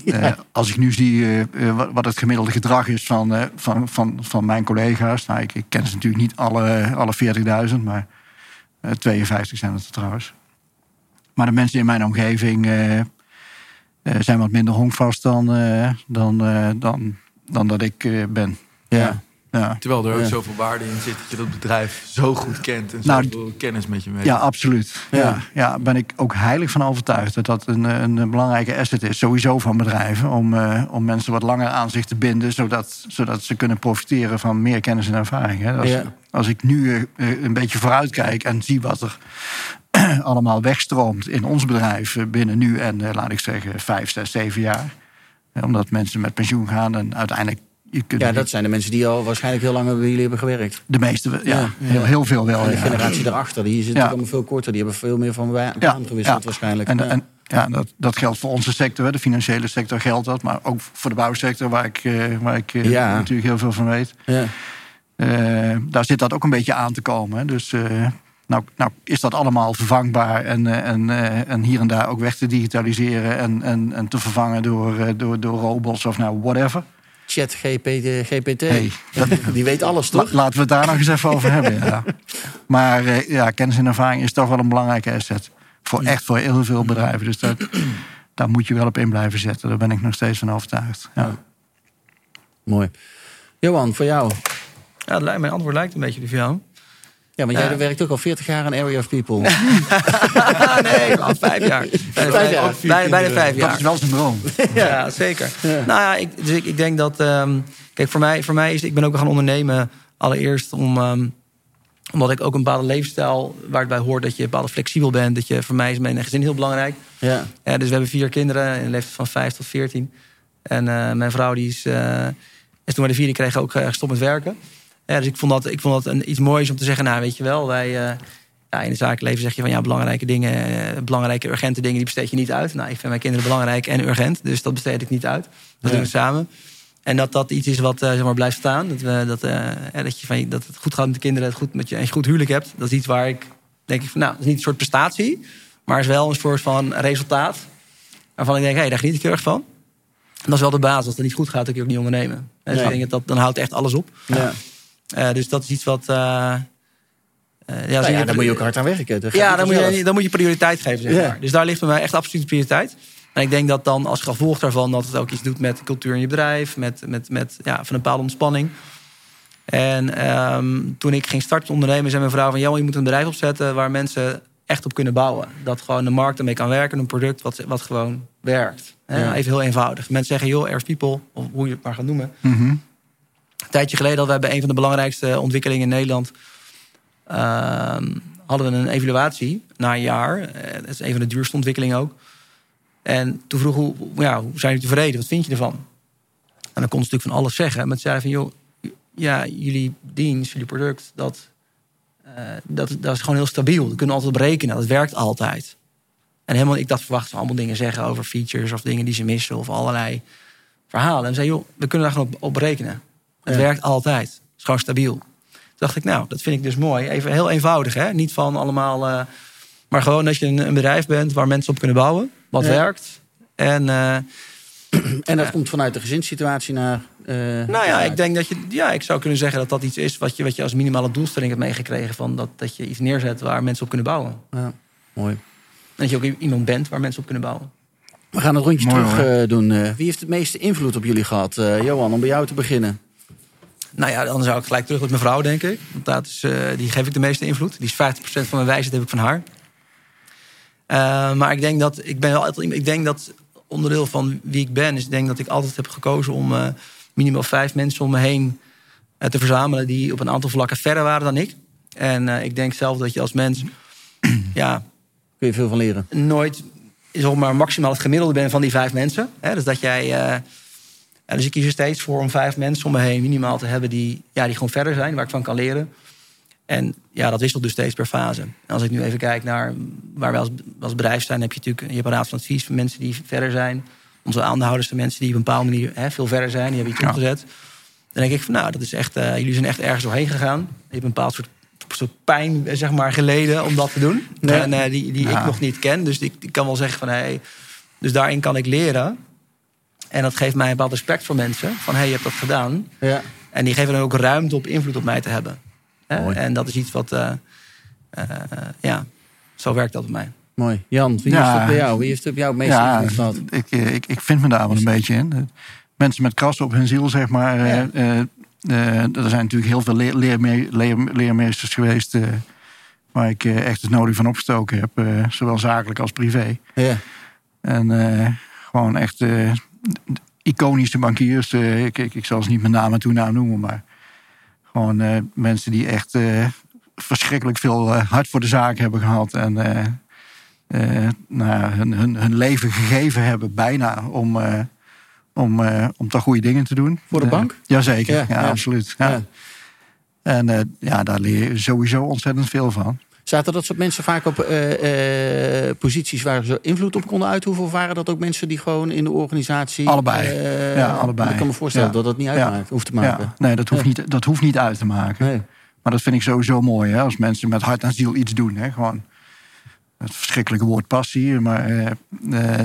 eh, als ik nu zie wat- wat het gemiddelde gedrag is van, eh, van, van, van mijn collega's. Nou, ik, ik ken ze natuurlijk niet alle, alle 40.000, maar 52 zijn het er trouwens. Maar de mensen in mijn omgeving eh, eh, zijn wat minder honkvast dan, eh, dan, eh, dan, dan dat ik eh, ben. Ja. Terwijl er ook Ja. zoveel waarde in zit dat je dat bedrijf zo goed kent en Nou, zoveel kennis met je mee. Ja, absoluut. Ja. Ja. Ja, ben ik ook heilig van overtuigd dat dat een, een belangrijke asset is, sowieso van bedrijven, om, eh, om mensen wat langer aan zich te binden, zodat, zodat ze kunnen profiteren van meer kennis en ervaring. Hè. Als, Ja. als ik nu eh, eh, een beetje vooruitkijk en zie wat er allemaal wegstroomt in ons bedrijf binnen nu en laat ik zeggen vijf, zes, zeven jaar. Omdat mensen met pensioen gaan en uiteindelijk. Je kunt ja, dat zijn de mensen die al waarschijnlijk heel lang bij jullie hebben gewerkt. de meeste, ja, Ja. Heel, heel veel wel. De generatie daarachter, die zit allemaal veel korter. Die hebben veel meer van baan gewisseld ja. waarschijnlijk. En, Ja. en ja, dat, dat geldt voor onze sector, de financiële sector geldt dat. Maar ook voor de bouwsector, waar ik, eh, waar ik eh, natuurlijk heel veel van weet. ja. Eh, daar zit dat ook een beetje aan te komen. Dus eh, nou, nou is dat allemaal vervangbaar en, en, en hier en daar ook weg te digitaliseren en, en, en te vervangen door, door, door robots of nou whatever. Chat GPT. GPT. Hey, dat- die weet alles, La- toch? laten we het daar nog eens even over hebben. Ja. Maar eh, ja, kennis en ervaring is toch wel een belangrijke asset. Voor echt voor heel veel bedrijven. Dus dat, daar moet je wel op in blijven zetten. Daar ben ik nog steeds van overtuigd. Ja. Mooi. Johan, voor jou. Ja, mijn antwoord lijkt een beetje op jou. Ja, want jij Ja. werkt ook al 40 jaar aan Area of People. nee, al vijf jaar. Vijf jaar. Bijna, bijna vijf Dat jaar. is wel zijn droom. Ja, zeker. Nou ja, ik, dus ik, ik denk dat... ehm, kijk, voor mij, voor mij is... Ik ben ook gaan ondernemen allereerst om... ehm, omdat ik ook een bepaalde leefstijl... waar het bij hoort dat je bepaald flexibel bent. Dat je, voor mij is mijn gezin heel belangrijk. Ja. Ja, dus we hebben vier kinderen in de leeftijd van 5 tot 14. En eh, mijn vrouw die is, eh, is toen we de vierde kregen ook eh, gestopt met werken. Ja, dus ik vond dat, ik vond dat een, iets moois om te zeggen, nou weet je wel, wij eh, ja, in het zakelijk leven zeg je van ja, belangrijke dingen, eh, belangrijke urgente dingen, die besteed je niet uit. Nou, ik vind mijn kinderen belangrijk en urgent, dus dat besteed ik niet uit. Dat Ja. doen we samen. En dat dat iets is wat eh, zeg maar blijft staan. Dat, we, dat, dat, je van, dat het goed gaat met de kinderen, het goed met je, en je goed huwelijk hebt. Dat is iets waar ik denk ik van, nou, dat is niet een soort prestatie, maar is wel een soort van resultaat. Waarvan ik denk, hé, hey, daar geniet ik heel erg van. En dat is wel de basis. Als het niet goed gaat, dan kun je ook niet ondernemen. En dus ik denk dat, dat dan houdt echt alles op. Ja. Eh, dus dat is iets wat. eh, eh, ja, Nou ja, je- daar moet je ook hard aan werken. Dat ja, dan moet, je, dan moet je prioriteit geven, zeg Ja. maar. Dus daar ligt bij mij echt absoluut prioriteit. En ik denk dat dan als gevolg daarvan... dat het ook iets doet met de cultuur in je bedrijf... met, met, met ja, van een bepaalde ontspanning. En ehm, toen ik ging starten ondernemen... zei mijn vrouw van... Johan, je moet een bedrijf opzetten waar mensen echt op kunnen bouwen. Dat gewoon de markt ermee kan werken. Een product wat, wat gewoon werkt. Hè? Ja. Even heel eenvoudig. Mensen zeggen, joh, Airs People... of hoe je het maar gaat noemen... Mhm. Een tijdje geleden hadden wij bij een van de belangrijkste ontwikkelingen in Nederland. ehm, hadden we een evaluatie na een jaar. Eh, dat is een van de duurste ontwikkelingen ook. En toen vroeg hoe, ja, hoe zijn jullie tevreden? Wat vind je ervan? En dan kon ze natuurlijk van alles zeggen. Maar ze zeiden van, joh, ja, jullie dienst, jullie product, dat, eh, dat, dat is gewoon heel stabiel. Dat kunnen we altijd berekenen. Dat werkt altijd. En helemaal, ik dacht, verwacht ze allemaal dingen zeggen over features of dingen die ze missen of allerlei verhalen. En zei, joh, we kunnen daar gewoon op, op rekenen. Het Ja. werkt altijd. Het is gewoon stabiel. Toen dacht ik, nou, dat vind ik dus mooi. Even heel eenvoudig, hè? Niet van allemaal... eh, maar gewoon dat je een, een bedrijf bent waar mensen op kunnen bouwen. Wat Ja. werkt. En eh, En dat komt vanuit de gezinssituatie naar... eh, nou ja, ik denk dat je... Ja, ik zou kunnen zeggen dat dat iets is wat je, wat je als minimale doelstelling hebt meegekregen. Van dat, dat je iets neerzet waar mensen op kunnen bouwen. Ja, mooi. En dat je ook iemand bent waar mensen op kunnen bouwen. We gaan het rondje Mooi, terug hoor. doen. Eh, wie heeft het meeste invloed op jullie gehad? Eh, Johan, om bij jou te beginnen. Nou ja, dan zou ik gelijk terug met mijn vrouw, denk ik. Want dat is, eh, die geef ik de meeste invloed. Die is 50% van mijn wijsheid heb ik van haar. Eh, maar ik denk dat ik ben wel altijd. Ik denk dat onderdeel van wie ik ben, is ik denk dat ik altijd heb gekozen om eh, minimaal vijf mensen om me heen te verzamelen die op een aantal vlakken verder waren dan ik. En ik denk zelf dat je als mens ja, Kun je veel van leren. nooit zeg maar, maximaal het gemiddelde bent van die vijf mensen. Hè? Dus dat jij. Dus ik kies er steeds voor om vijf mensen om me heen minimaal te hebben die, ja, die gewoon verder zijn, waar ik van kan leren. En ja, dat wisselt dus steeds per fase. En als ik nu even kijk naar waar wij als, als bedrijf zijn, heb je natuurlijk je hebt een raad van advies van mensen die verder zijn. Onze aandeelhouders zijn mensen die op een bepaalde manier hè, veel verder zijn, die hebben iets Ja. opgezet. Dan denk ik van nou, dat is echt, eh, jullie zijn echt ergens doorheen gegaan. Je hebt een bepaald soort, soort pijn zeg maar, geleden om dat te doen. En eh, die, die ik nog niet ken. Dus ik, ik kan wel zeggen van hey, dus daarin kan ik leren. En dat geeft mij een bepaald respect voor mensen. Van hey, je hebt dat gedaan. Ja. En die geven dan ook ruimte op invloed op mij te hebben. Mooi. En dat is iets wat, eh, eh, ja, zo werkt dat bij mij. Mooi. Jan, wie Ja. heeft het bij jou? Wie heeft het bij jou het meeste Ja, invloed gehad? ik, eh, ik, ik vind me daar wel een beetje in. Mensen met krassen op hun ziel, zeg maar. eh, Ja. eh, eh, er zijn natuurlijk heel veel leer, leerme- leer- leermeesters geweest... waar ik echt het nodig van opgestoken heb. eh, zowel zakelijk als privé. Ja. En eh, gewoon echt eh, iconische bankiers. eh, ik, ik, ik zal ze niet met naam en toenaam noemen, maar gewoon eh, mensen die echt eh, verschrikkelijk veel hart voor de zaak hebben gehad. En nou, ja, hun, hun, hun leven gegeven hebben, bijna, om, om, om toch goede dingen te doen. Voor de bank? jazeker, Ja, ja, ja. absoluut. Ja. En ja, daar leer je sowieso ontzettend veel van. Zaten dat soort mensen vaak op eh, eh, posities waar ze invloed op konden uitoefenen? Of waren dat ook mensen die gewoon in de organisatie... Allebei. eh, Ja, allebei. Ik kan me voorstellen Ja. dat dat niet Ja. uitmaakt, hoeft te maken. Ja, nee, dat hoeft, niet, dat hoeft niet uit te maken. Nee. Maar dat vind ik sowieso mooi, hè, als mensen met hart en ziel iets doen. Hè, gewoon het verschrikkelijke woord passie, maar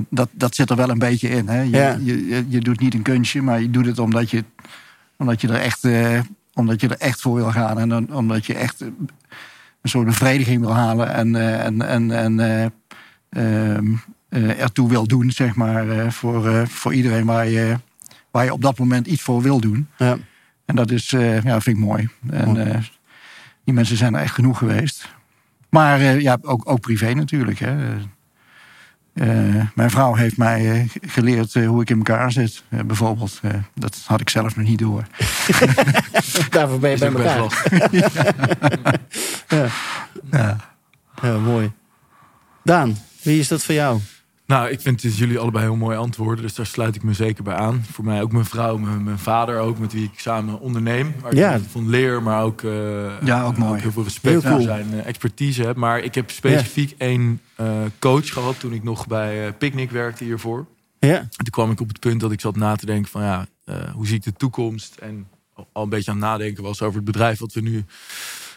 dat, dat zit er wel een beetje in. Hè. Je, Ja. je, je, doet niet een kunstje, maar je doet het omdat je, omdat je, er, echt, omdat je er echt voor wil gaan. En dan, omdat je echt een soort bevrediging wil halen en, eh, en, en, en eh, ertoe wil doen, zeg maar, voor, voor iedereen waar je, waar je op dat moment iets voor wil doen. Ja. En dat is, ja, vind ik mooi. En die mensen zijn er echt genoeg geweest. Maar ja, ook, ook privé natuurlijk. Hè. Eh, mijn vrouw heeft mij eh, geleerd eh, hoe ik in elkaar zit, bijvoorbeeld. Eh, dat had ik zelf nog niet door. Daarvoor ben je bij elkaar. lastig. Ja. Ja, mooi. Daan, wie is dat voor jou? Nou, ik vind dus jullie allebei heel mooie antwoorden. Dus daar sluit ik me zeker bij aan. Voor mij ook mijn vrouw, mijn, mijn vader ook, met wie ik samen onderneem. Waar ik Ja. van leer, maar ook, eh, Ja, ook mooi. heel veel respect Heel voor cool. zijn eh, expertise heb. Maar ik heb specifiek één eh, coach gehad toen ik nog bij eh Picnic werkte hiervoor. Ja. En toen kwam ik op het punt dat ik zat na te denken van ja, eh, hoe zie ik de toekomst? En al- een beetje aan het nadenken was over het bedrijf wat we nu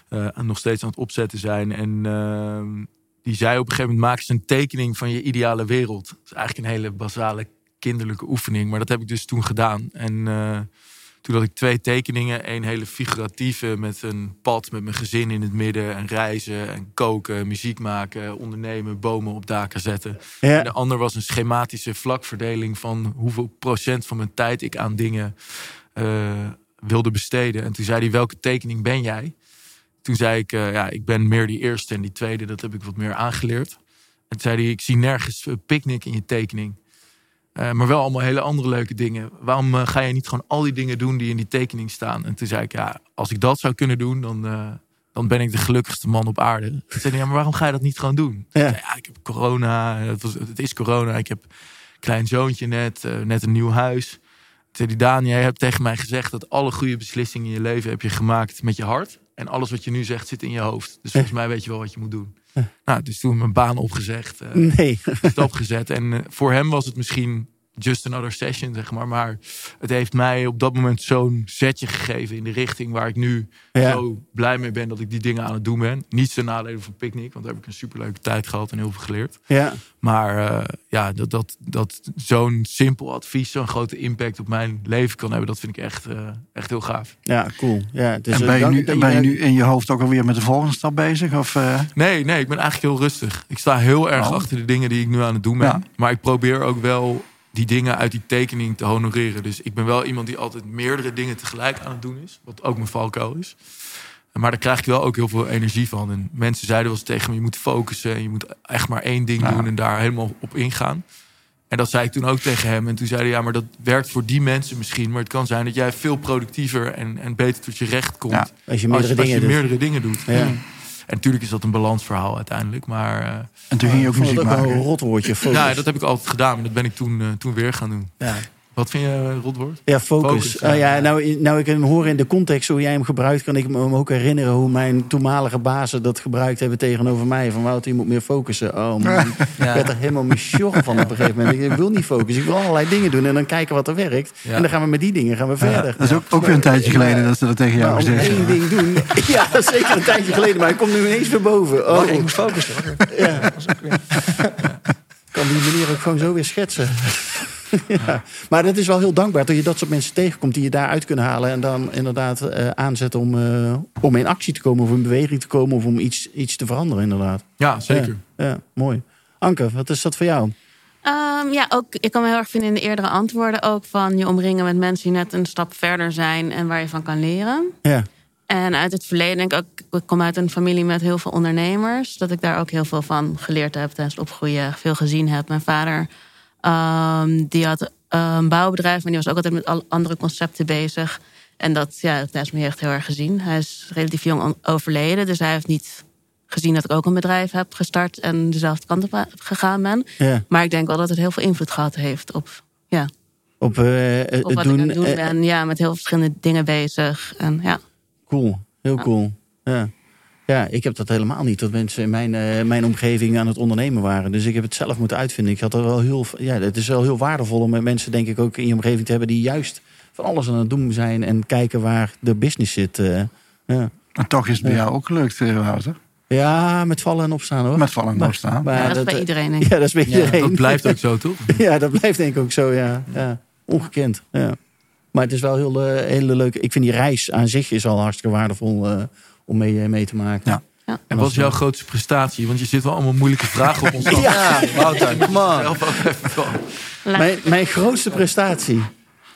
eh, nog steeds aan het opzetten zijn. En ehm, die zei op een gegeven moment, maak eens een tekening van je ideale wereld. Dat is eigenlijk een hele basale kinderlijke oefening. Maar dat heb ik dus toen gedaan. En eh, toen had ik twee tekeningen. Een hele figuratieve met een pad met mijn gezin in het midden. En reizen en koken, muziek maken, ondernemen, bomen op daken zetten. En de ander was een schematische vlakverdeling van hoeveel procent van mijn tijd ik aan dingen eh, wilde besteden. En toen zei hij, welke tekening ben jij? Toen zei ik, eh, ja, ik ben meer die eerste en die tweede, dat heb ik wat meer aangeleerd. En toen zei hij, ik zie nergens eh, picknick in je tekening. Eh, maar wel allemaal hele andere leuke dingen. Waarom ga je niet gewoon al die dingen doen die in die tekening staan? En toen zei ik, ja, als ik dat zou kunnen doen, dan, dan ben ik de gelukkigste man op aarde. Toen zei hij, ja, maar waarom ga je dat niet gewoon doen? Ja. Ik zei, ja, ik heb corona, het, was, het is corona, ik heb een klein zoontje net, net een nieuw huis. Toen zei hij, Daan, jij hebt tegen mij gezegd dat alle goede beslissingen in je leven heb je gemaakt met je hart. En alles wat je nu zegt zit in je hoofd. Dus volgens mij weet je wel wat je moet doen. Nou, dus toen mijn baan opgezegd. eh, Nee. stap gezet. En eh, voor hem was het misschien just another session, zeg maar. Maar het heeft mij op dat moment zo'n zetje gegeven in de richting waar ik nu Ja. zo blij mee ben dat ik die dingen aan het doen ben. Niet ten nadele van Picnic, want daar heb ik een superleuke tijd gehad en heel veel geleerd. Ja, Maar eh, ja, dat, dat, dat zo'n simpel advies zo'n grote impact op mijn leven kan hebben, dat vind ik echt, eh, echt heel gaaf. ja cool. Ja, dus, en ben je, nu, ben je nu in je hoofd ook alweer met de volgende stap bezig? Of, eh, Nee, nee, ik ben eigenlijk heel rustig. Ik sta heel erg Oh. achter de dingen die ik nu aan het doen ben. Ja. Maar ik probeer ook wel die dingen uit die tekening te honoreren. Dus ik ben wel iemand die altijd meerdere dingen tegelijk aan het doen is. Wat ook mijn valkuil is. Maar daar krijg ik wel ook heel veel energie van. En mensen zeiden wel eens tegen me, je moet focussen. En je moet echt maar één ding Ja. doen en daar helemaal op ingaan. En dat zei ik toen ook tegen hem. En toen zei hij, ja, maar dat werkt voor die mensen misschien. Maar het kan zijn dat jij veel productiever en, en beter tot je recht komt. Ja, Als je meerdere als dingen je doet. dingen doet. Ja. En natuurlijk is dat een balansverhaal uiteindelijk. Maar eh, en toen ging je ook muziek ook wel een maken. rotwoordje. Focus. ja, dat heb ik altijd gedaan. En dat ben ik toen, eh, toen weer gaan doen. ja. Wat vind je een rotwoord? Ja, focus. Focus, ja. Ah, ja, nou, nou ik hem hoor in de context hoe jij hem gebruikt, kan ik me ook herinneren hoe mijn toenmalige bazen dat gebruikt hebben tegenover mij. Van Wouter, je moet meer focussen. Oh man, ik Ja. werd er helemaal misjoggen van op een gegeven moment. Ik wil niet focussen, ik wil allerlei dingen doen en dan kijken wat er werkt. Ja. En dan gaan we met die dingen gaan we verder. Dat is ook, ook weer een tijdje geleden dat ze dat tegen jou gezegd één hebben. ding doen. Ja, dat is zeker een tijdje geleden, maar hij komt nu ineens weer boven. Oh, ik moest focussen. ja. kan die manier ook gewoon zo weer schetsen. ja. Maar dat is wel heel dankbaar dat je dat soort mensen tegenkomt die je daaruit kunnen halen. En dan inderdaad eh, aanzetten om, eh, om in actie te komen of in beweging te komen of om iets, iets te veranderen, inderdaad. Ja, zeker. Ja, ja, mooi. Anke, wat is dat voor jou? Ehm, ja, ook, ik kan me heel erg vinden in de eerdere antwoorden ook van je omringen met mensen die net een stap verder zijn en waar je van kan leren. Ja, En uit het verleden denk ik ook, ik kom uit een familie met heel veel ondernemers, dat ik daar ook heel veel van geleerd heb tijdens het opgroeien, veel gezien heb. Mijn vader, ehm, die had een bouwbedrijf, maar die was ook altijd met andere concepten bezig. En dat ja, dat tijdens mijn jeugd heel erg gezien. Hij is relatief jong on- overleden, dus hij heeft niet gezien dat ik ook een bedrijf heb gestart en dezelfde kant op gegaan ben. ja. Maar ik denk wel dat het heel veel invloed gehad heeft op, ja, Op, eh, eh, op wat doen. ik aan het doen eh, ben. Ja, met heel veel verschillende dingen bezig. En ja. Cool, heel Ja. cool. Ja. Ja, ik heb dat helemaal niet. Dat mensen in mijn, eh, mijn omgeving aan het ondernemen waren. Dus ik heb het zelf moeten uitvinden. Ik had er wel heel, ja, het is wel heel waardevol om met mensen, denk ik, ook in je omgeving te hebben die juist van alles aan het doen zijn en kijken waar de business zit. eh. ja. En toch is het bij Ja. jou ook gelukt, eh, Wouter. ja, met vallen en opstaan hoor. Met vallen en opstaan. maar Ja, dat is bij iedereen, denk ik. Ja, dat is bij Ja, iedereen. Dat blijft ook zo, toch? Ja, dat blijft denk ik ook zo, ja. ja. Ongekend, ja. Maar het is wel heel hele leuk. Ik vind die reis aan zich is al hartstikke waardevol eh, om mee, eh, mee te maken. Ja. En wat is jouw grootste prestatie? Want je zit wel allemaal moeilijke vragen op ons af. Ja, Wouter, come on. Mijn, mijn grootste prestatie.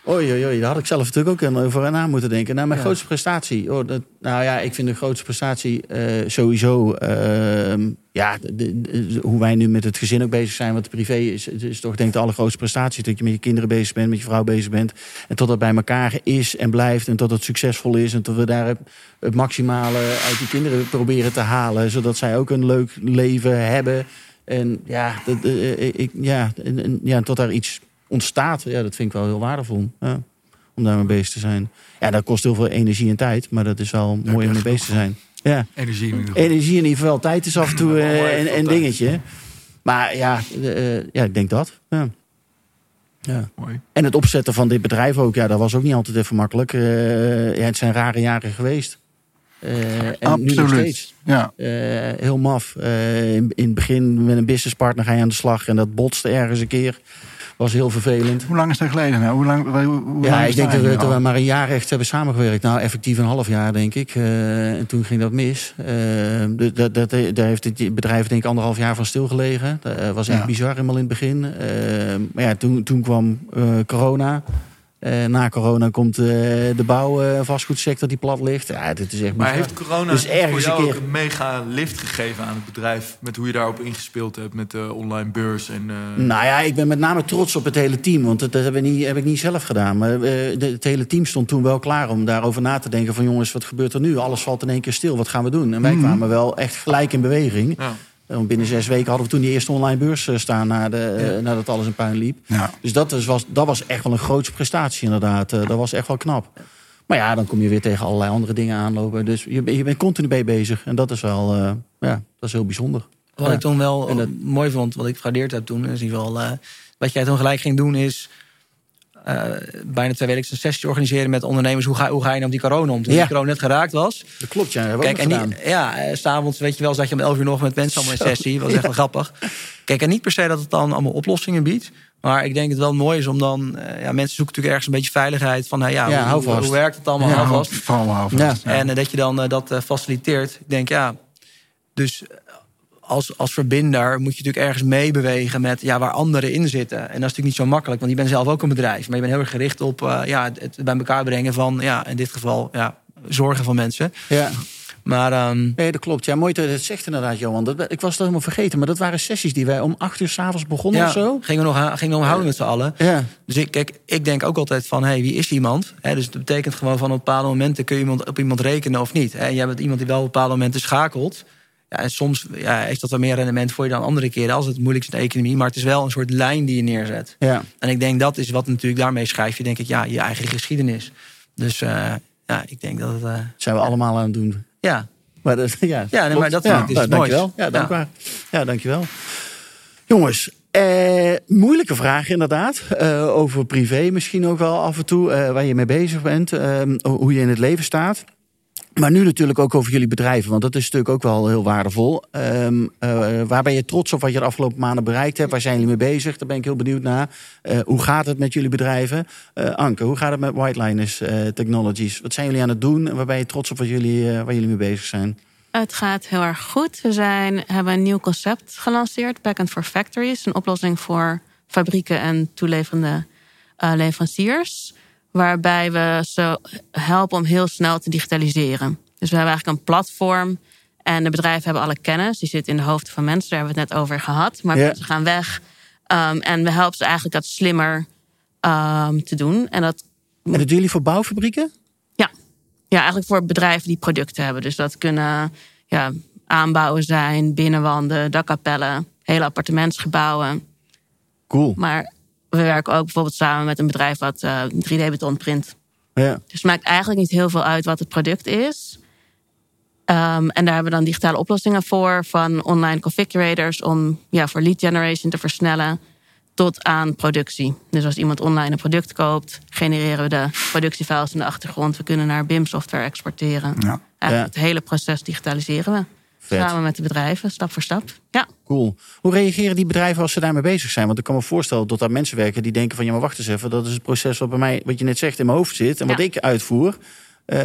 Oei, oei, oei, daar had ik zelf natuurlijk ook over na moeten denken. Nou, mijn Ja. grootste prestatie. Oh, dat, nou ja, ik vind de grootste prestatie eh, sowieso. ehm, ja, de- de- de- hoe wij nu met het gezin ook bezig zijn. Want privé is, is toch denk ik de allergrootste prestatie. Dat je met je kinderen bezig bent, met je vrouw bezig bent. En tot dat bij elkaar is en blijft. En tot het succesvol is. En tot we daar het, het maximale uit die kinderen proberen te halen. Zodat zij ook een leuk leven hebben. En ja, dat, eh, ik, ja, en, en, ja, tot daar iets ontstaat. Ja, dat vind ik wel heel waardevol. Ja, om daarmee bezig te zijn. Ja, dat kost heel veel energie en tijd. Maar dat is wel mooi om mee bezig te zijn. Ja, Energie in ieder geval. energie in ieder geval. Tijd is af en toe eh, een, dingetje. Maar ja, eh, ja, ik denk dat. Ja. Ja. Mooi. En het opzetten van dit bedrijf ook, ja, dat was ook niet altijd even makkelijk. Eh, ja, het zijn rare jaren geweest. Eh, en nu nog steeds. Ja. Heel maf. In, in het begin met een businesspartner ga je aan de slag en dat botste ergens een keer. Was heel vervelend. Hoe lang is dat geleden nou? Hoe lang, hoe, hoe Ja, lang ik denk dat we, dat we al? maar een jaar echt hebben samengewerkt. Nou, effectief een half jaar, denk ik. Eh, en toen ging dat mis. Eh, dat, dat, daar heeft het bedrijf denk ik anderhalf jaar van stilgelegen. Dat eh, was echt Ja. bizar helemaal in het begin. Maar ja, toen, toen kwam corona. Eh, na corona komt eh, de bouw- en vastgoedsector die plat ligt. Ja, dit is echt Maar heeft corona Dus voor ergens jou een ook keer- een mega lift gegeven aan het bedrijf? Met hoe je daarop ingespeeld hebt met de online beurs? En, eh, Nou ja, ik ben met name trots op het hele team. Want dat, dat heb, ik niet, heb ik niet zelf gedaan. Maar eh, de- het hele team stond toen wel klaar om daarover na te denken. Van jongens, wat gebeurt er nu? Alles valt in één keer stil. Wat gaan we doen? En wij kwamen wel echt gelijk in beweging. ja. Eh, Want binnen zes weken hadden we toen die eerste online beurs eh, staan... na de, eh, nadat alles in puin liep. Ja. Dus dat was, dat was echt wel een grootste prestatie inderdaad. Eh, dat was echt wel knap. Maar ja, dan kom je weer tegen allerlei andere dingen aanlopen. Dus je, bent- je bent continu mee bezig. En dat is wel eh, ja, dat is heel bijzonder. Wat Ja. ik toen wel dat- mooi vond, wat ik gewaardeerd heb toen, is in ieder geval. eh, wat jij toen gelijk ging doen is... eh, bijna twee weken een sessie organiseren met ondernemers. Hoe ga, hoe ga je nou met die corona om? Toen Ja. die corona net geraakt was. Dat klopt, ja. Dat hebben Kijk, en niet, gedaan. ja, eh, s'avonds weet je wel, zat je om 11 uur nog met mensen allemaal in sessie. Dat was echt wel grappig. Kijk, en niet per se dat het dan allemaal oplossingen biedt. Maar ik denk het wel mooi is om dan... eh, ja, mensen zoeken natuurlijk ergens een beetje veiligheid. Van, nou ja, Ja, hoe, werkt het allemaal? Ja, hou vast. Ja. En dat je dan dat faciliteert. Ik denk, ja, dus als, als verbinder moet je natuurlijk ergens meebewegen met ja, waar anderen in zitten. En dat is natuurlijk niet zo makkelijk, want je bent zelf ook een bedrijf. Maar je bent heel erg gericht op eh, ja, het, bij elkaar brengen van, ja, in dit geval, ja, zorgen van mensen. Ja. Maar ehm, Nee, dat klopt. Ja, mooi dat je het zegt inderdaad, Johan. Dat, ik was het helemaal vergeten. Maar dat waren sessies die wij om acht uur s'avonds begonnen ja, of zo. gingen we nog, gingen we nog houden met z'n allen. Ja. Dus ik, kijk, ik denk ook altijd van, hey, wie is iemand? Hè, dus dat betekent gewoon van op bepaalde momenten kun je iemand, op iemand rekenen of niet. Hè? Jij bent iemand die wel op bepaalde momenten schakelt. Ja, en soms ja, heeft dat wel meer rendement voor je dan andere keren. Als het moeilijk is in de economie. Maar het is wel een soort lijn die je neerzet. Ja. En ik denk dat is wat natuurlijk daarmee schrijf je, denk ik, ja, je eigen geschiedenis. Dus eh, ja, ik denk dat het. eh, zijn we allemaal aan het doen. ja, Maar dat, ja, Ja, nee, maar dat vind ik dus nou, dankjewel. Ja, dank Ja. Ja, dankjewel. Jongens, eh, moeilijke vraag inderdaad. Eh, over privé misschien ook wel af en toe. waar je mee bezig bent. hoe je in het leven staat. Maar nu natuurlijk ook over jullie bedrijven. Want dat is natuurlijk ook wel heel waardevol. Ehm, eh, waar ben je trots op wat je de afgelopen maanden bereikt hebt? Waar zijn jullie mee bezig? Daar ben ik heel benieuwd naar. Eh, hoe gaat het met jullie bedrijven? Eh, Anke, hoe gaat het met White Liners eh, Technologies? Wat zijn jullie aan het doen? En waar ben je trots op wat jullie, waar jullie mee bezig zijn? Het gaat heel erg goed. We zijn, hebben een nieuw concept gelanceerd, Backend for Factories. Een oplossing voor fabrieken en toeleverende leveranciers. Waarbij we ze helpen om heel snel te digitaliseren. Dus we hebben eigenlijk een platform. En de bedrijven hebben alle kennis. Die zit in de hoofden van mensen. Daar hebben we het net over gehad. Maar Ja. ze gaan weg. Um, en we helpen ze eigenlijk dat slimmer um, te doen. En dat En dat doen jullie voor bouwfabrieken? ja. ja, eigenlijk voor bedrijven die producten hebben. Dus dat kunnen ja, aanbouwen zijn, binnenwanden, dakkapellen, hele appartementsgebouwen. Cool. Maar we werken ook bijvoorbeeld samen met een bedrijf wat eh, 3D-beton print. Ja. Dus het maakt eigenlijk niet heel veel uit wat het product is. Ehm, en daar hebben we dan digitale oplossingen voor, van online configurators om ja, voor lead generation te versnellen tot aan productie. Dus als iemand online een product koopt, genereren we de productiefiles in de achtergrond. We kunnen naar BIM-software exporteren. Ja. Eigenlijk het hele proces digitaliseren we. Vet. Samen met de bedrijven, stap voor stap. Ja. Cool. Hoe reageren die bedrijven als ze daarmee bezig zijn? Want ik kan me voorstellen dat daar mensen werken die denken van... ja, maar wacht eens even, dat is het proces wat bij mij, wat je net zegt, in mijn hoofd zit... en wat Ja. ik uitvoer. Eh,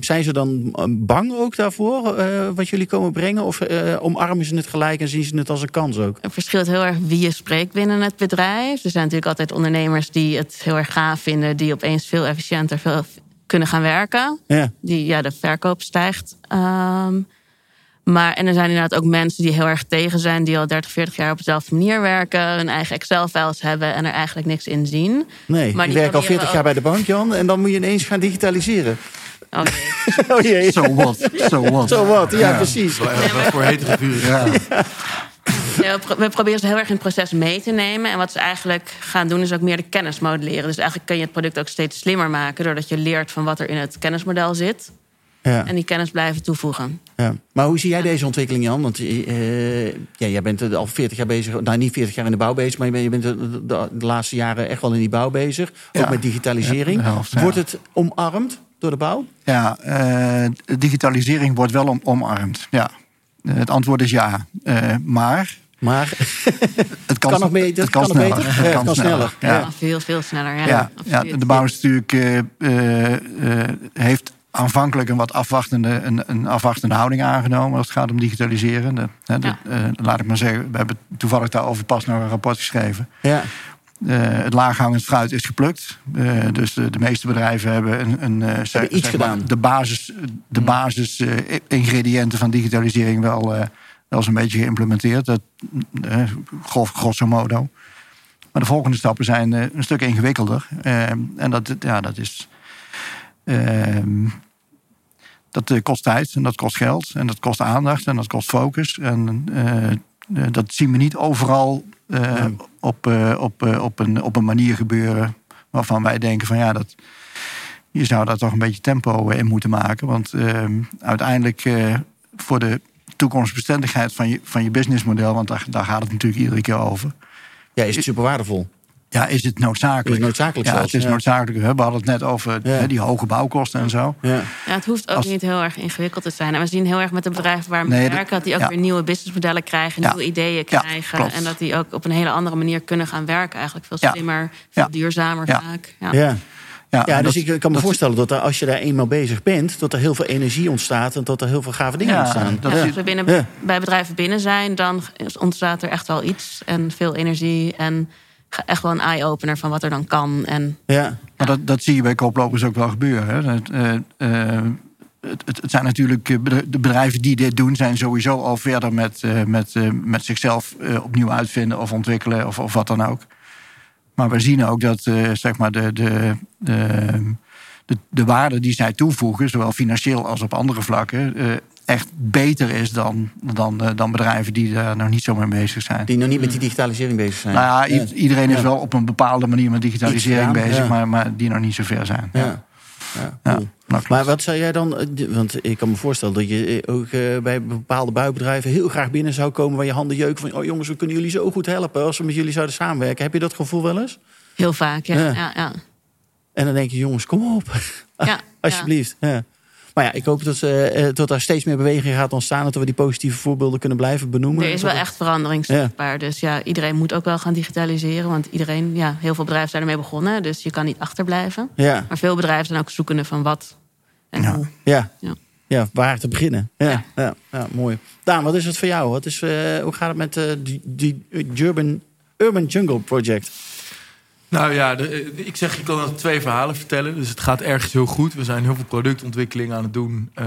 zijn ze dan eh, bang ook daarvoor, eh, wat jullie komen brengen? Of omarmen ze het gelijk en zien ze het als een kans ook? Het verschilt heel erg wie je spreekt binnen het bedrijf. Er zijn natuurlijk altijd ondernemers die het heel erg gaaf vinden... die opeens veel efficiënter veel kunnen gaan werken. Ja, Die, ja, de verkoop stijgt. Ehm, maar, en er zijn inderdaad ook mensen die heel erg tegen zijn... die al 30, 40 jaar op dezelfde manier werken... hun eigen Excel-files hebben en er eigenlijk niks in zien. nee. Maar die werken al proberen 40 ook- jaar bij de bank, Jan... en dan moet je ineens gaan digitaliseren. Oh, nee. oh jee, So what? So what? zo wat. Ja, precies. Wat voor hete vuur. Ja. We proberen ze heel erg in het proces mee te nemen. En wat ze eigenlijk gaan doen, is ook meer de kennis modelleren. Dus eigenlijk kun je het product ook steeds slimmer maken... doordat je leert van wat er in het kennismodel zit. Ja. En die kennis blijven toevoegen. Ja. Maar hoe zie jij deze ontwikkeling, Jan? Want eh, ja, jij bent er al 40 jaar bezig. Nou, niet 40 jaar in de bouw bezig, maar je bent, je bent de, de- de laatste jaren echt wel in die bouw bezig. Ook Ja. met digitalisering. Ja, de helft, ja. Wordt het omarmd door de bouw? Ja, eh, digitalisering wordt wel om, omarmd. Ja. Eh, het antwoord is ja. Eh, maar Maar het kan, Kan nog beter, Het kan, kan nog sneller. beter. Het kan sneller. sneller. Ja. Ja, veel, veel sneller. Ja, Ja, ja, de bouw is natuurlijk, eh, eh, eh, heeft aanvankelijk een wat afwachtende, een, een afwachtende houding aangenomen als het gaat om digitaliseren. De, hè, de- Ja. eh, laat ik maar zeggen, we hebben toevallig daarover pas nog een rapport geschreven. ja, Eh, het laaghangend fruit is geplukt. Eh, dus de, de meeste bedrijven hebben, een, een, eh, zeg- iets zeg maar, gedaan. de basis, de basis eh, ingrediënten van digitalisering wel, eh, wel zo'n beetje geïmplementeerd. Dat, gros- grosso modo. Maar de volgende stappen zijn een stuk ingewikkelder. En dat, ja, dat is. Ehm, dat eh, kost tijd en dat kost geld en dat kost aandacht en dat kost focus. En eh, eh, dat zien we niet overal Ja. op, op, op, een, op een manier gebeuren waarvan wij denken van ja, dat, je zou daar toch een beetje tempo in moeten maken. Want eh, uiteindelijk voor de toekomstbestendigheid van je, van je businessmodel, want daar, daar gaat het natuurlijk iedere keer over. ja, is het super waardevol. Ja, is het noodzakelijk? Is het noodzakelijk ja, zelfs, het is ja. noodzakelijk. hè. We hadden het net over Ja. hè, die hoge bouwkosten en zo. Ja. Ja, het hoeft ook Als- niet heel erg ingewikkeld te zijn. En we zien heel erg met de bedrijven waar we Nee, werken... dat die ook ja. weer nieuwe businessmodellen krijgen, Ja. nieuwe ideeën krijgen. en dat die ook op een hele andere manier kunnen gaan werken. Eigenlijk veel Ja. slimmer, veel duurzamer Ja. vaak. Ja. Ja. Ja, dus dat- ik kan me dat- voorstellen dat er, als je daar eenmaal bezig bent, dat er heel veel energie ontstaat en dat er heel veel gave dingen Ja, ontstaan. dat Ja, als we binnen, Ja. bij bedrijven binnen zijn, dan ontstaat er echt wel iets. En veel energie. En echt wel een eye-opener van wat er dan kan. En Ja, Maar dat, dat zie je bij koplopers ook wel gebeuren. Hè. Het, eh, eh, het, het- zijn natuurlijk eh, de bedrijven die dit doen, zijn sowieso al verder met, met, met zichzelf opnieuw uitvinden of ontwikkelen of, of wat dan ook. Maar we zien ook dat zeg maar de, de, de, de, de waarde die zij toevoegen, zowel financieel als op andere vlakken, echt beter is dan, dan, eh, dan bedrijven die daar nog niet zo mee bezig zijn. die nog niet met die digitalisering bezig zijn. Nou ja, iedereen is Ja. wel op een bepaalde manier met digitalisering Iets bezig, ja. maar, maar die nog niet zo ver zijn. Ja. Ja. Ja, Ja, cool. Maar wat zou jij dan, eh, want ik kan me voorstellen dat je eh, ook bij bepaalde buitenbedrijven heel graag binnen zou komen waar je handen jeuken van, oh jongens, we kunnen jullie zo goed helpen als we met jullie zouden samenwerken. Heb je dat gevoel wel eens? heel vaak, ja. Ja. ja. ja, ja. En dan denk je, jongens, kom op, Ja, alsjeblieft. Ja. Maar ja, ik hoop dat, ze, eh, dat daar steeds meer beweging gaat ontstaan, en dat we die positieve voorbeelden kunnen blijven benoemen. Er is wel echt verandering zichtbaar. Dus ja, iedereen moet ook wel gaan digitaliseren. Want iedereen, ja, heel veel bedrijven zijn ermee begonnen. Dus je kan niet achterblijven. Ja, Maar veel bedrijven zijn ook zoekende van wat en Ja. hoe. ja. Ja. Ja, waar te beginnen. Ja, ja. Ja. ja, mooi. Daan, wat is het voor jou? Wat is, eh, hoe gaat het met die, die Urban, Urban Jungle Project? Nou ja, de- eh, ik zeg, je kan twee verhalen vertellen. Dus het gaat ergens heel goed. We zijn heel veel productontwikkeling aan het doen. Eh,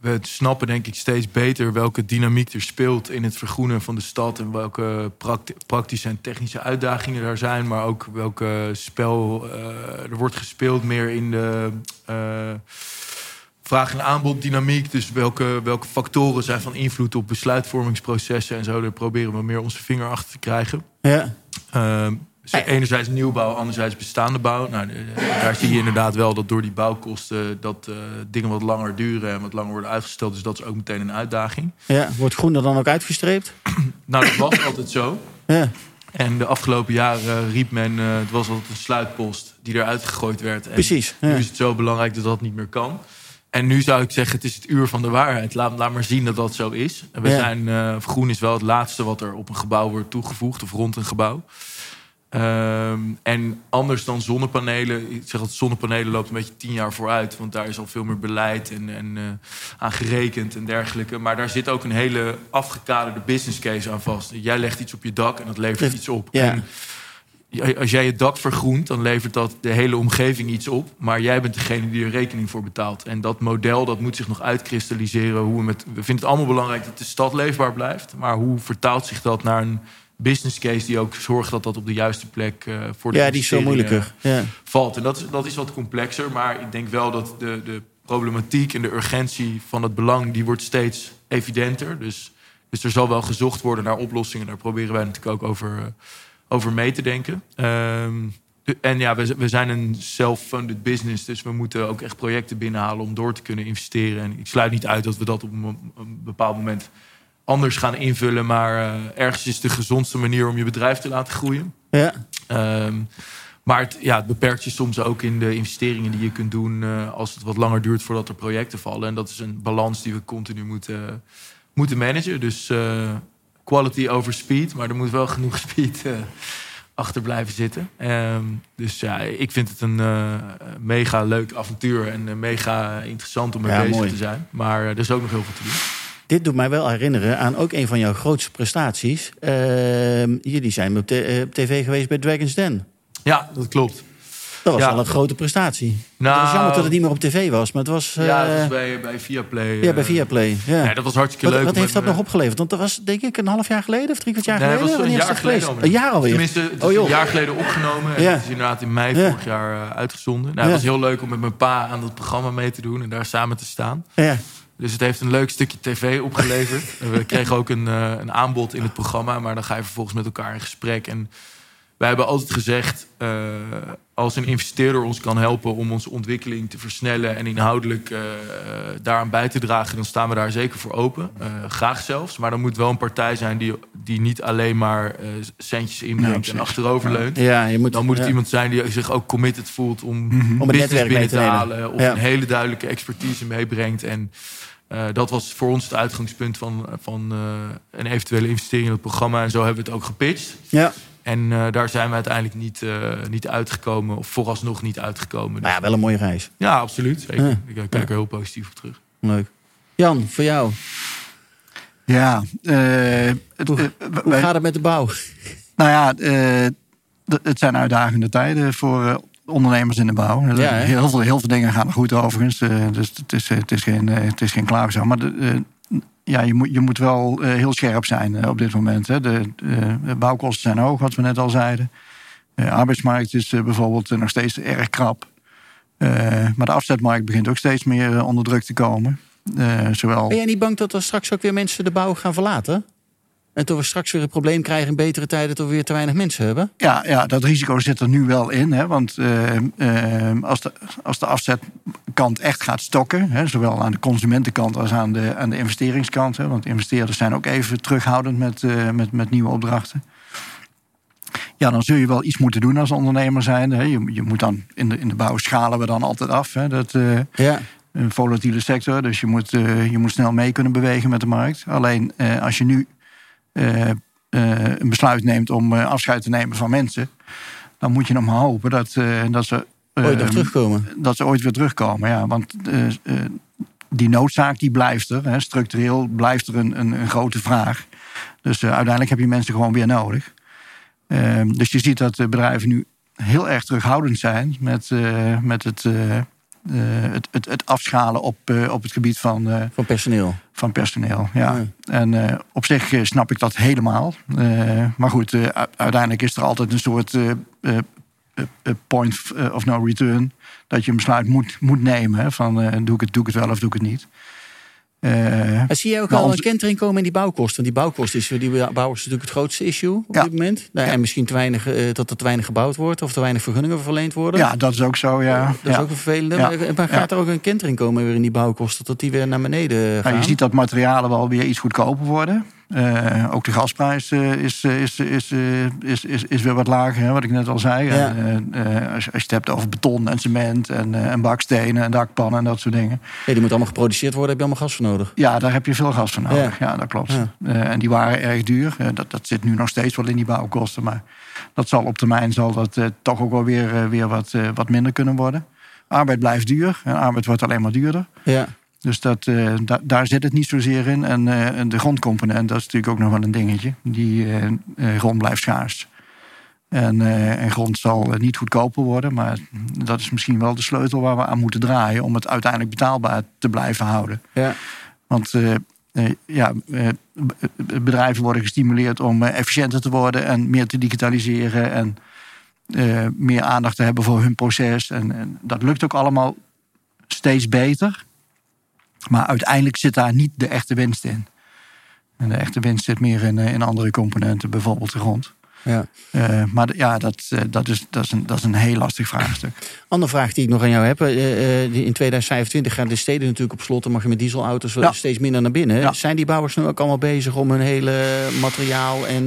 we snappen denk ik steeds beter welke dynamiek er speelt in het vergroenen van de stad. En welke prakti- praktische en technische uitdagingen daar zijn. Maar ook welke spel eh, er wordt gespeeld meer in de... Vraag- en aanboddynamiek. Dus welke, welke factoren zijn van invloed op besluitvormingsprocessen en zo. Daar proberen we meer onze vinger achter te krijgen. Ja, Ehm, dus enerzijds nieuwbouw, anderzijds bestaande bouw. Nou, daar zie je inderdaad wel dat door die bouwkosten... dat eh, dingen wat langer duren en wat langer worden uitgesteld. Dus dat is ook meteen een uitdaging. ja. Wordt groen er dan ook uitgestreept? Nou, dat was altijd zo. Ja, En de afgelopen jaren riep men... eh, het was altijd een sluitpost die eruit gegooid werd. En precies. Nu is het zo belangrijk dat dat niet meer kan. En nu zou ik zeggen, het is het uur van de waarheid. Laat, laat maar zien dat dat zo is. En we Ja. zijn, eh, groen is wel het laatste wat er op een gebouw wordt toegevoegd, of rond een gebouw. Ehm, en anders dan zonnepanelen, ik zeg dat zonnepanelen loopt een beetje tien jaar vooruit, want daar is al veel meer beleid en, en eh, aan gerekend en dergelijke. Maar daar zit ook een hele afgekaderde business case aan vast. Jij legt iets op je dak en dat levert iets op. ja. En als jij het dak vergroent, dan levert dat de hele omgeving iets op. Maar jij bent degene die er rekening voor betaalt. En dat model dat moet zich nog uitkristalliseren. Hoe we, met, we vinden het allemaal belangrijk dat de stad leefbaar blijft. Maar hoe vertaalt zich dat naar een business case die ook zorgt dat dat op de juiste plek eh, voor de ja, die is veel investeringen moeilijker. Ja. valt. En dat is, dat is wat complexer. Maar ik denk wel dat de, de problematiek en de urgentie van het belang... die wordt steeds evidenter. Dus, dus er zal wel gezocht worden naar oplossingen. Daar proberen wij natuurlijk ook over, eh, over mee te denken. Ehm, en ja, we, we zijn een self-funded business. Dus we moeten ook echt projecten binnenhalen om door te kunnen investeren. En ik sluit niet uit dat we dat op een, een bepaald moment anders gaan invullen. Maar eh, ergens is de gezondste manier om je bedrijf te laten groeien. Ja. Ehm, maar het, ja, het beperkt je soms ook in de investeringen die je kunt doen eh, als het wat langer duurt voordat er projecten vallen. En dat is een balans die we continu moeten, moeten managen. Dus eh, quality over speed, maar er moet wel genoeg speed achter blijven zitten. Ehm, dus ja, ik vind het een mega leuk avontuur en mega interessant om mee Ja, bezig mooi. te zijn. Maar er is ook nog heel veel te doen. Dit doet mij wel herinneren aan ook een van jouw grootste prestaties. Ehm, jullie zijn op, te- eh, op tv geweest bij Dragon's Den. Ja, dat klopt. Dat was Ja. wel een grote prestatie. Nou, het was jammer dat het niet meer op tv was, maar het was... eh, ja, dat was bij, bij Viaplay. ja, bij eh, Viaplay. Ja. Ja, dat was hartstikke wat leuk. wat heeft dat nog opgeleverd? Want dat was denk ik een half jaar geleden of drie kwart jaar Nee, het geleden? was een Wanneer jaar geleden alweer. Een jaar alweer? Tenminste, het is Oh, een jaar geleden opgenomen. En Ja. het is inderdaad in mei vorig jaar eh, uitgezonden. Nou. Het was heel leuk om met mijn pa aan dat programma mee te doen en daar samen te staan. Ja. Dus het heeft een leuk stukje tv opgeleverd. We kregen ook een, eh, een aanbod in het programma, maar dan ga je vervolgens met elkaar in gesprek. En wij hebben altijd gezegd, uh, als een investeerder ons kan helpen om onze ontwikkeling te versnellen en inhoudelijk uh, daaraan bij te dragen, dan staan we daar zeker voor open. Uh, graag zelfs. Maar dan moet wel een partij zijn die, die niet alleen maar centjes inbrengt en achteroverleunt. Ja, je moet, dan moet het ja. iemand zijn die zich ook committed voelt om, Om het business netwerk mee binnen te halen. Of Ja. een hele duidelijke expertise meebrengt. En uh, dat was voor ons het uitgangspunt van, van uh, een eventuele investering in het programma. En zo hebben we het ook gepitcht. Ja. En uh, daar zijn we uiteindelijk niet, uh, niet uitgekomen, of vooralsnog niet uitgekomen. Nou ja, wel een mooie reis. Ja, absoluut. Zeker. Ja. Ik kijk er heel positief op terug. Leuk. Jan, voor jou. Ja, eh, het, Hoe, eh, gaat het met de bouw? nou ja, eh, het zijn uitdagende tijden voor eh, ondernemers in de bouw. Heel, veel, heel veel dingen gaan er goed overigens. eh, dus het is, het is geen, eh, het is geen klaagzaam. Maar de, eh, ja, je, moet, je moet wel eh, heel scherp zijn eh, op dit moment. Hè. De, de bouwkosten zijn hoog, wat we net al zeiden. De arbeidsmarkt is eh, bijvoorbeeld eh, nog steeds erg krap. Eh, maar de afzetmarkt begint ook steeds meer eh, onder druk te komen. Eh, zowel... Ben jij niet bang dat er straks ook weer mensen de bouw gaan verlaten? En dat we straks weer een probleem krijgen in betere tijden... dat we weer te weinig mensen hebben? Ja, ja, dat risico zit er nu wel in. Hè, want eh, eh, als, de, als de afzetkant echt gaat stokken, hè, zowel aan de consumentenkant als aan de, aan de investeringskant. Hè, want investeerders zijn ook even terughoudend met, eh, met, met nieuwe opdrachten. Ja, dan zul je wel iets moeten doen als ondernemer zijn. Hè. Je, je moet dan in de, in de bouw schalen we dan altijd af. Hè, dat, Ja. een volatiele sector. Dus je moet, je moet snel mee kunnen bewegen met de markt. Alleen als je nu een besluit neemt om eh, afscheid te nemen van mensen, dan moet je nog maar hopen dat, eh, dat ze. eh, Ooit nog terugkomen. Dat ze ooit weer terugkomen. Ja, want eh, eh, die noodzaak die blijft er. Hè. Structureel blijft er een, een, een grote vraag. Dus eh, uiteindelijk heb je mensen gewoon weer nodig. Eh, dus je ziet dat de bedrijven nu heel erg terughoudend zijn met, eh, met het, eh, het, het, het afschalen op, eh, op het gebied van, eh, Van personeel. van personeel. Ja. Ja. En op zich snap ik dat helemaal. Maar goed, uiteindelijk is er altijd een soort point of no return. Dat je een besluit moet, moet nemen. Hè, van doe, ik het, doe ik het wel of doe ik het niet. Eh, En zie jij ook al een kentering komen in die bouwkosten? Want die bouwkosten is voor die bouwers natuurlijk het grootste issue op Ja. dit moment. Nou, En misschien te weinig, eh, dat er te weinig gebouwd wordt of te weinig vergunningen verleend worden. ja, dat is ook zo. Ja. Dat is ook een vervelende. Maar, maar gaat er ook een kentering komen weer in die bouwkosten? Dat die weer naar beneden gaan? Nou, je ziet dat materialen wel weer iets goedkoper worden. Eh, ook de gasprijs is, eh, is, is, eh, is, is, is weer wat lager, hè, wat ik net al zei. Ja. En, als, je, het hebt over beton en cement en, en bakstenen en dakpannen en dat soort dingen. Ja, die moet allemaal geproduceerd worden, heb je allemaal gas voor nodig. Ja, daar heb je veel gas voor nodig. Ja, dat klopt. Ja. En die waren erg duur. Dat, dat zit nu nog steeds wel in die bouwkosten. Maar dat zal op termijn zal dat, toch ook wel weer, weer wat, wat minder kunnen worden. Arbeid blijft duur. En arbeid wordt alleen maar duurder. Ja. Dus dat, eh, da- daar zit het niet zozeer in. En, eh, en de grondcomponent, dat is natuurlijk ook nog wel een dingetje. Die eh, grond blijft schaars. En, en grond zal niet goedkoper worden. Maar dat is misschien wel de sleutel waar we aan moeten draaien... om het uiteindelijk betaalbaar te blijven houden. Ja. Want ja, bedrijven worden gestimuleerd om efficiënter te worden... en meer te digitaliseren en meer aandacht te hebben voor hun proces. En, en dat lukt ook allemaal steeds beter... Maar uiteindelijk zit daar niet de echte winst in. En de echte winst zit meer in, eh, in andere componenten, bijvoorbeeld de grond. Ja. Eh, maar d- ja, dat, eh, dat, is, dat, is een, dat is een heel lastig vraagstuk. Andere vraag die ik nog aan jou heb. in 2025 gaan de steden natuurlijk op slot. Dan mag je met dieselauto's Ja. steeds minder naar binnen. Ja. Zijn die bouwers nu ook allemaal bezig om hun hele materiaal en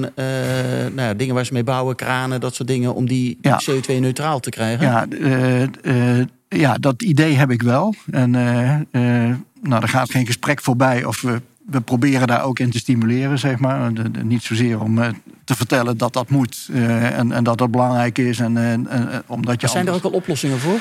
nou ja, dingen waar ze mee bouwen, kranen, dat soort dingen, om die Ja. CO2-neutraal te krijgen? Ja, ja, dat idee heb ik wel. En nou, er gaat geen gesprek voorbij of we, we proberen daar ook in te stimuleren, zeg maar. De- de- niet zozeer om eh, te vertellen dat dat moet eh, en, en dat dat belangrijk is. En, en, en, eh, omdat je zijn er ook al oplossingen voor?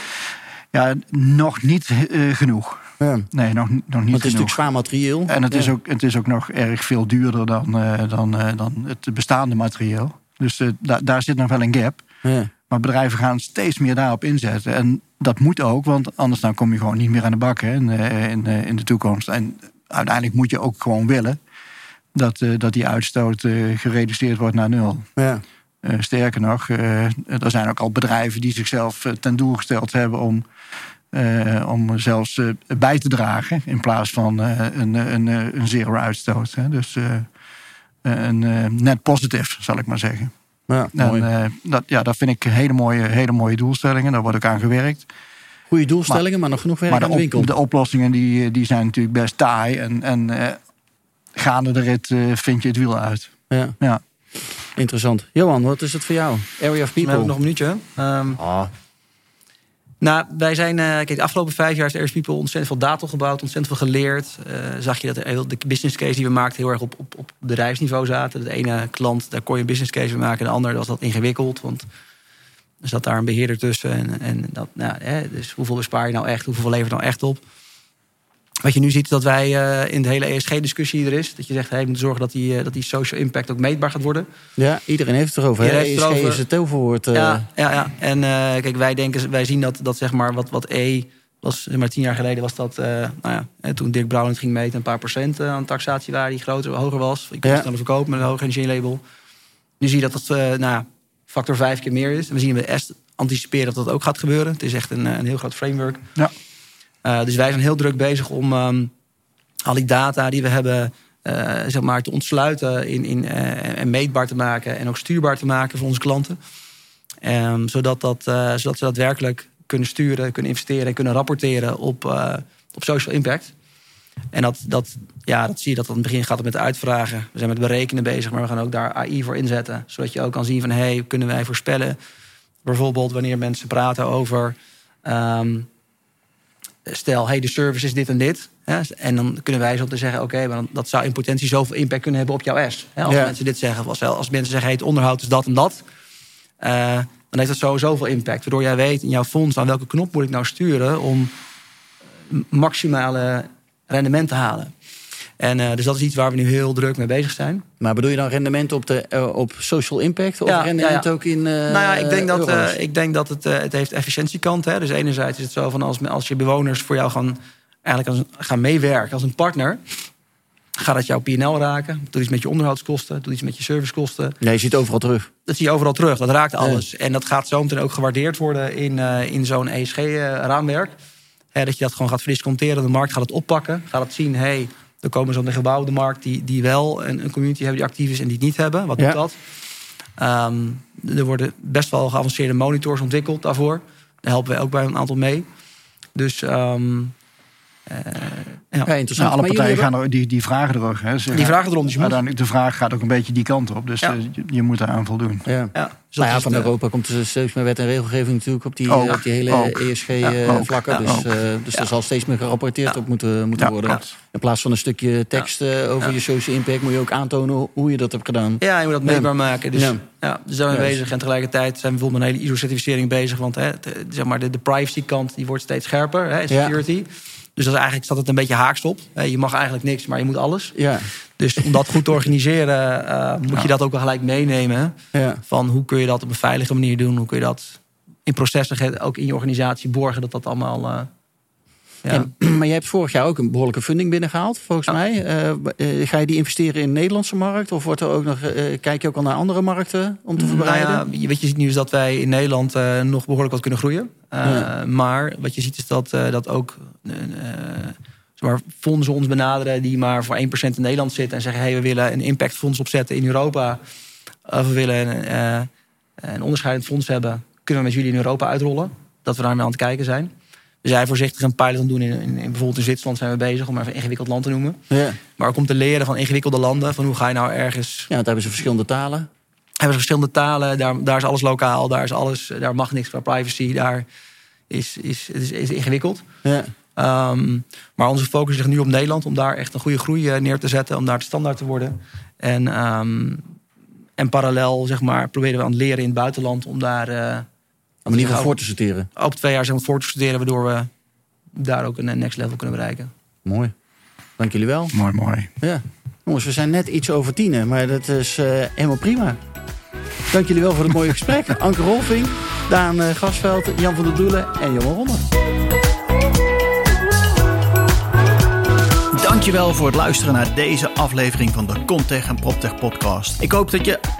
Ja, nog niet eh, genoeg. Ja. Nee, nog, nog niet Want het is genoeg. natuurlijk zwaar materieel. En het, is ook, het is ook nog erg veel duurder dan, eh, dan, eh, dan het bestaande materieel. Dus eh, da- daar zit nog wel een gap. Ja. Maar bedrijven gaan steeds meer daarop inzetten. En dat moet ook, want anders dan kom je gewoon niet meer aan de bak hè, in, eh, in, eh, in de toekomst. En uiteindelijk moet je ook gewoon willen dat, eh, dat die uitstoot gereduceerd wordt naar nul. Ja. Sterker nog, er zijn ook al bedrijven die zichzelf ten doel gesteld hebben om, om zelfs bij te dragen in plaats van een, een, een zero uitstoot. Hè. Dus een net positief, zal ik maar zeggen. Ja, En, eh, dat, ja, dat vind ik hele mooie, hele mooie doelstellingen. Daar wordt ook aan gewerkt. Goede doelstellingen, maar, nog genoeg werk Maar de, aan de winkel. op, de oplossingen die, die zijn natuurlijk best taai. En, en eh, gaande de rit eh, vind je het wiel uit. Ja. Ja. Interessant. Johan, wat is het voor jou? Area of We hebben People. nog een minuutje. Ehm, Ah, Nou, wij zijn, eh, kijk, de afgelopen vijf jaar is Airs People ontzettend veel data gebouwd, ontzettend veel geleerd. Eh, zag je dat de business case die we maakten heel erg op, op, op bedrijfsniveau zaten. De ene klant, daar kon je een business case van maken. De andere was dat ingewikkeld, want er zat daar een beheerder tussen. En, en dat, nou, hè, dus hoeveel bespaar je nou echt, hoeveel levert nou echt op? Wat je nu ziet is dat wij eh, in de hele ESG-discussie er is, dat je zegt, hey, we moeten zorgen dat die, eh, dat die social impact ook meetbaar gaat worden. ja, iedereen heeft het erover. het ESG erover. is het toverwoord. eh, Ja, ja, ja. En kijk, wij denken, wij zien dat, dat zeg maar wat, wat E was, zeg maar tien jaar geleden was dat, nou ja, toen Dirk Brown het ging meten, een paar procent aan taxatie waar die groter, hoger was. Je kon Ja. het sneller verkopen met een hoger energielabel. Nu zie je dat dat, nou ja, factor vijf keer meer is. En we zien bij S anticiperen dat dat ook gaat gebeuren. Het is echt een, een heel groot framework. Ja. Eh, dus wij zijn heel druk bezig om ehm, al die data die we hebben, eh, zeg maar, te ontsluiten in, in, eh, en meetbaar te maken en ook stuurbaar te maken voor onze klanten. Ehm, zodat, dat, zodat ze daadwerkelijk kunnen sturen, kunnen investeren en kunnen rapporteren op, op social impact. En dat, dat, ja, dat zie je dat aan het begin gaat het met uitvragen. We zijn met berekenen bezig, maar we gaan ook daar AI voor inzetten. Zodat je ook kan zien van, hey, kunnen wij voorspellen... bijvoorbeeld wanneer mensen praten over... ehm, stel, hey, de service is dit en dit. Hè, en dan kunnen wij zo te zeggen, oké, maar dat zou in potentie zoveel impact kunnen hebben op jouw S. Hè, als Ja. mensen dit zeggen, of als, als mensen zeggen, hey, het onderhoud is dat en dat. eh, dan heeft dat sowieso veel impact. Waardoor jij weet in jouw fonds aan welke knop moet ik nou sturen om maximale rendement te halen. En eh, dus dat is iets waar we nu heel druk mee bezig zijn. Maar bedoel je dan rendement op, de, eh, op social impact? Of Ja, rendement ja, ja. ook in eh nou ja, ik denk dat, ik denk dat het, het heeft efficiëntiekant. Hè? Dus enerzijds is het zo van als, als je bewoners voor jou gaan, eigenlijk als, gaan meewerken als een partner, gaat dat jouw PNL raken. Doet iets met je onderhoudskosten, doet iets met je servicekosten. Nee, je ziet het overal terug. Dat zie je overal terug. Dat raakt alles. En dat gaat zo meteen ook gewaardeerd worden in, in zo'n ESG-raamwerk. dat je dat gewoon gaat verdisconteren. De markt gaat het oppakken. Gaat het zien, hey, er komen zo'n de markt... die, die wel een, een community hebben die actief is en die het niet hebben. Wat Ja. doet dat? Ehm, er worden best wel geavanceerde monitors ontwikkeld daarvoor. Daar helpen wij ook bij een aantal mee. Dus ehm, eh, ja. Ja, interessant. Nou, alle Maar partijen gaan er, die, die vragen er ook. Hè. Ze- Die vragen erom, dus je moet- uiteindelijk, de vraag gaat ook een beetje die kant op. Dus Ja. eh, je, je moet daar aan voldoen. Ja. Ja, dus Nou van Europa komt er steeds meer wet en regelgeving natuurlijk op die, Ook, op die hele ESG-vlakken. dus eh, dus Ja. er zal steeds meer gerapporteerd Ja. op moeten, moeten Ja, worden. ja. In plaats van een stukje tekst eh, over Ja. je social impact... moet je ook aantonen hoe- je dat hebt gedaan. Ja, je moet dat Ja. meetbaar maken. Dus Ja. ja. dus daar zijn we bezig. En tegelijkertijd zijn we bijvoorbeeld met een hele ISO-certificering bezig. Want hè, zeg maar de, de privacy-kant die wordt steeds scherper. Hè, security. Dus dat is eigenlijk staat het een beetje haaks op. Je mag eigenlijk niks, maar je moet alles. Ja, Dus om dat goed te organiseren, eh, moet je dat ook wel gelijk meenemen. ja. Van hoe kun je dat op een veilige manier doen? Hoe kun je dat in processen, ook in je organisatie borgen, dat dat allemaal. eh, ja. En, maar je hebt vorig jaar ook een behoorlijke funding binnengehaald, volgens mij. Eh, eh, ga je die investeren in de Nederlandse markt? Of wordt er ook nog, eh, kijk je ook al naar andere markten om te verbreiden? Nou ja, je- wat je ziet nu is dat wij in Nederland nog behoorlijk wat kunnen groeien. Ja. Maar wat je ziet is dat, dat ook maar, fondsen ons benaderen die maar voor 1% in Nederland zitten en zeggen: hey, we willen een impactfonds opzetten in Europa. Of we willen een, een onderscheidend fonds hebben. Kunnen we met jullie in Europa uitrollen? Dat we daarmee aan het kijken zijn. We zijn voorzichtig een pilot aan doen. In, in, in- bijvoorbeeld in Zwitserland zijn we bezig om maar even een ingewikkeld land te noemen. Ja. Maar ook om te leren van ingewikkelde landen. Van hoe ga je nou ergens ja, want daar hebben ze verschillende talen. hebben ze verschillende talen. Daar, daar is alles lokaal. Daar, is alles, daar mag niks qua privacy. Daar is, is, het is, is ingewikkeld. Ja. Ehm, maar onze focus ligt nu op Nederland. Om daar echt een goede groei eh, neer te zetten. Om daar de standaard te worden. En, ehm, en parallel zeg maar, proberen we aan het leren in het buitenland. Om daar eh, Om in ieder geval voor te sorteren. op twee jaar zeg maar, voor te studeren. Waardoor we daar ook een next level kunnen bereiken. Mooi. Dank jullie wel. Mooi, mooi. Ja. Jongens, we zijn net iets over tienen, maar dat is eh, helemaal prima. Dank jullie wel voor het mooie gesprek. Anke Rolfing, Daan eh, Gasveld, Jan van der Doelen en Johan Ronde. Dankjewel voor het luisteren naar deze aflevering van de Contech en PropTech podcast. Ik hoop dat je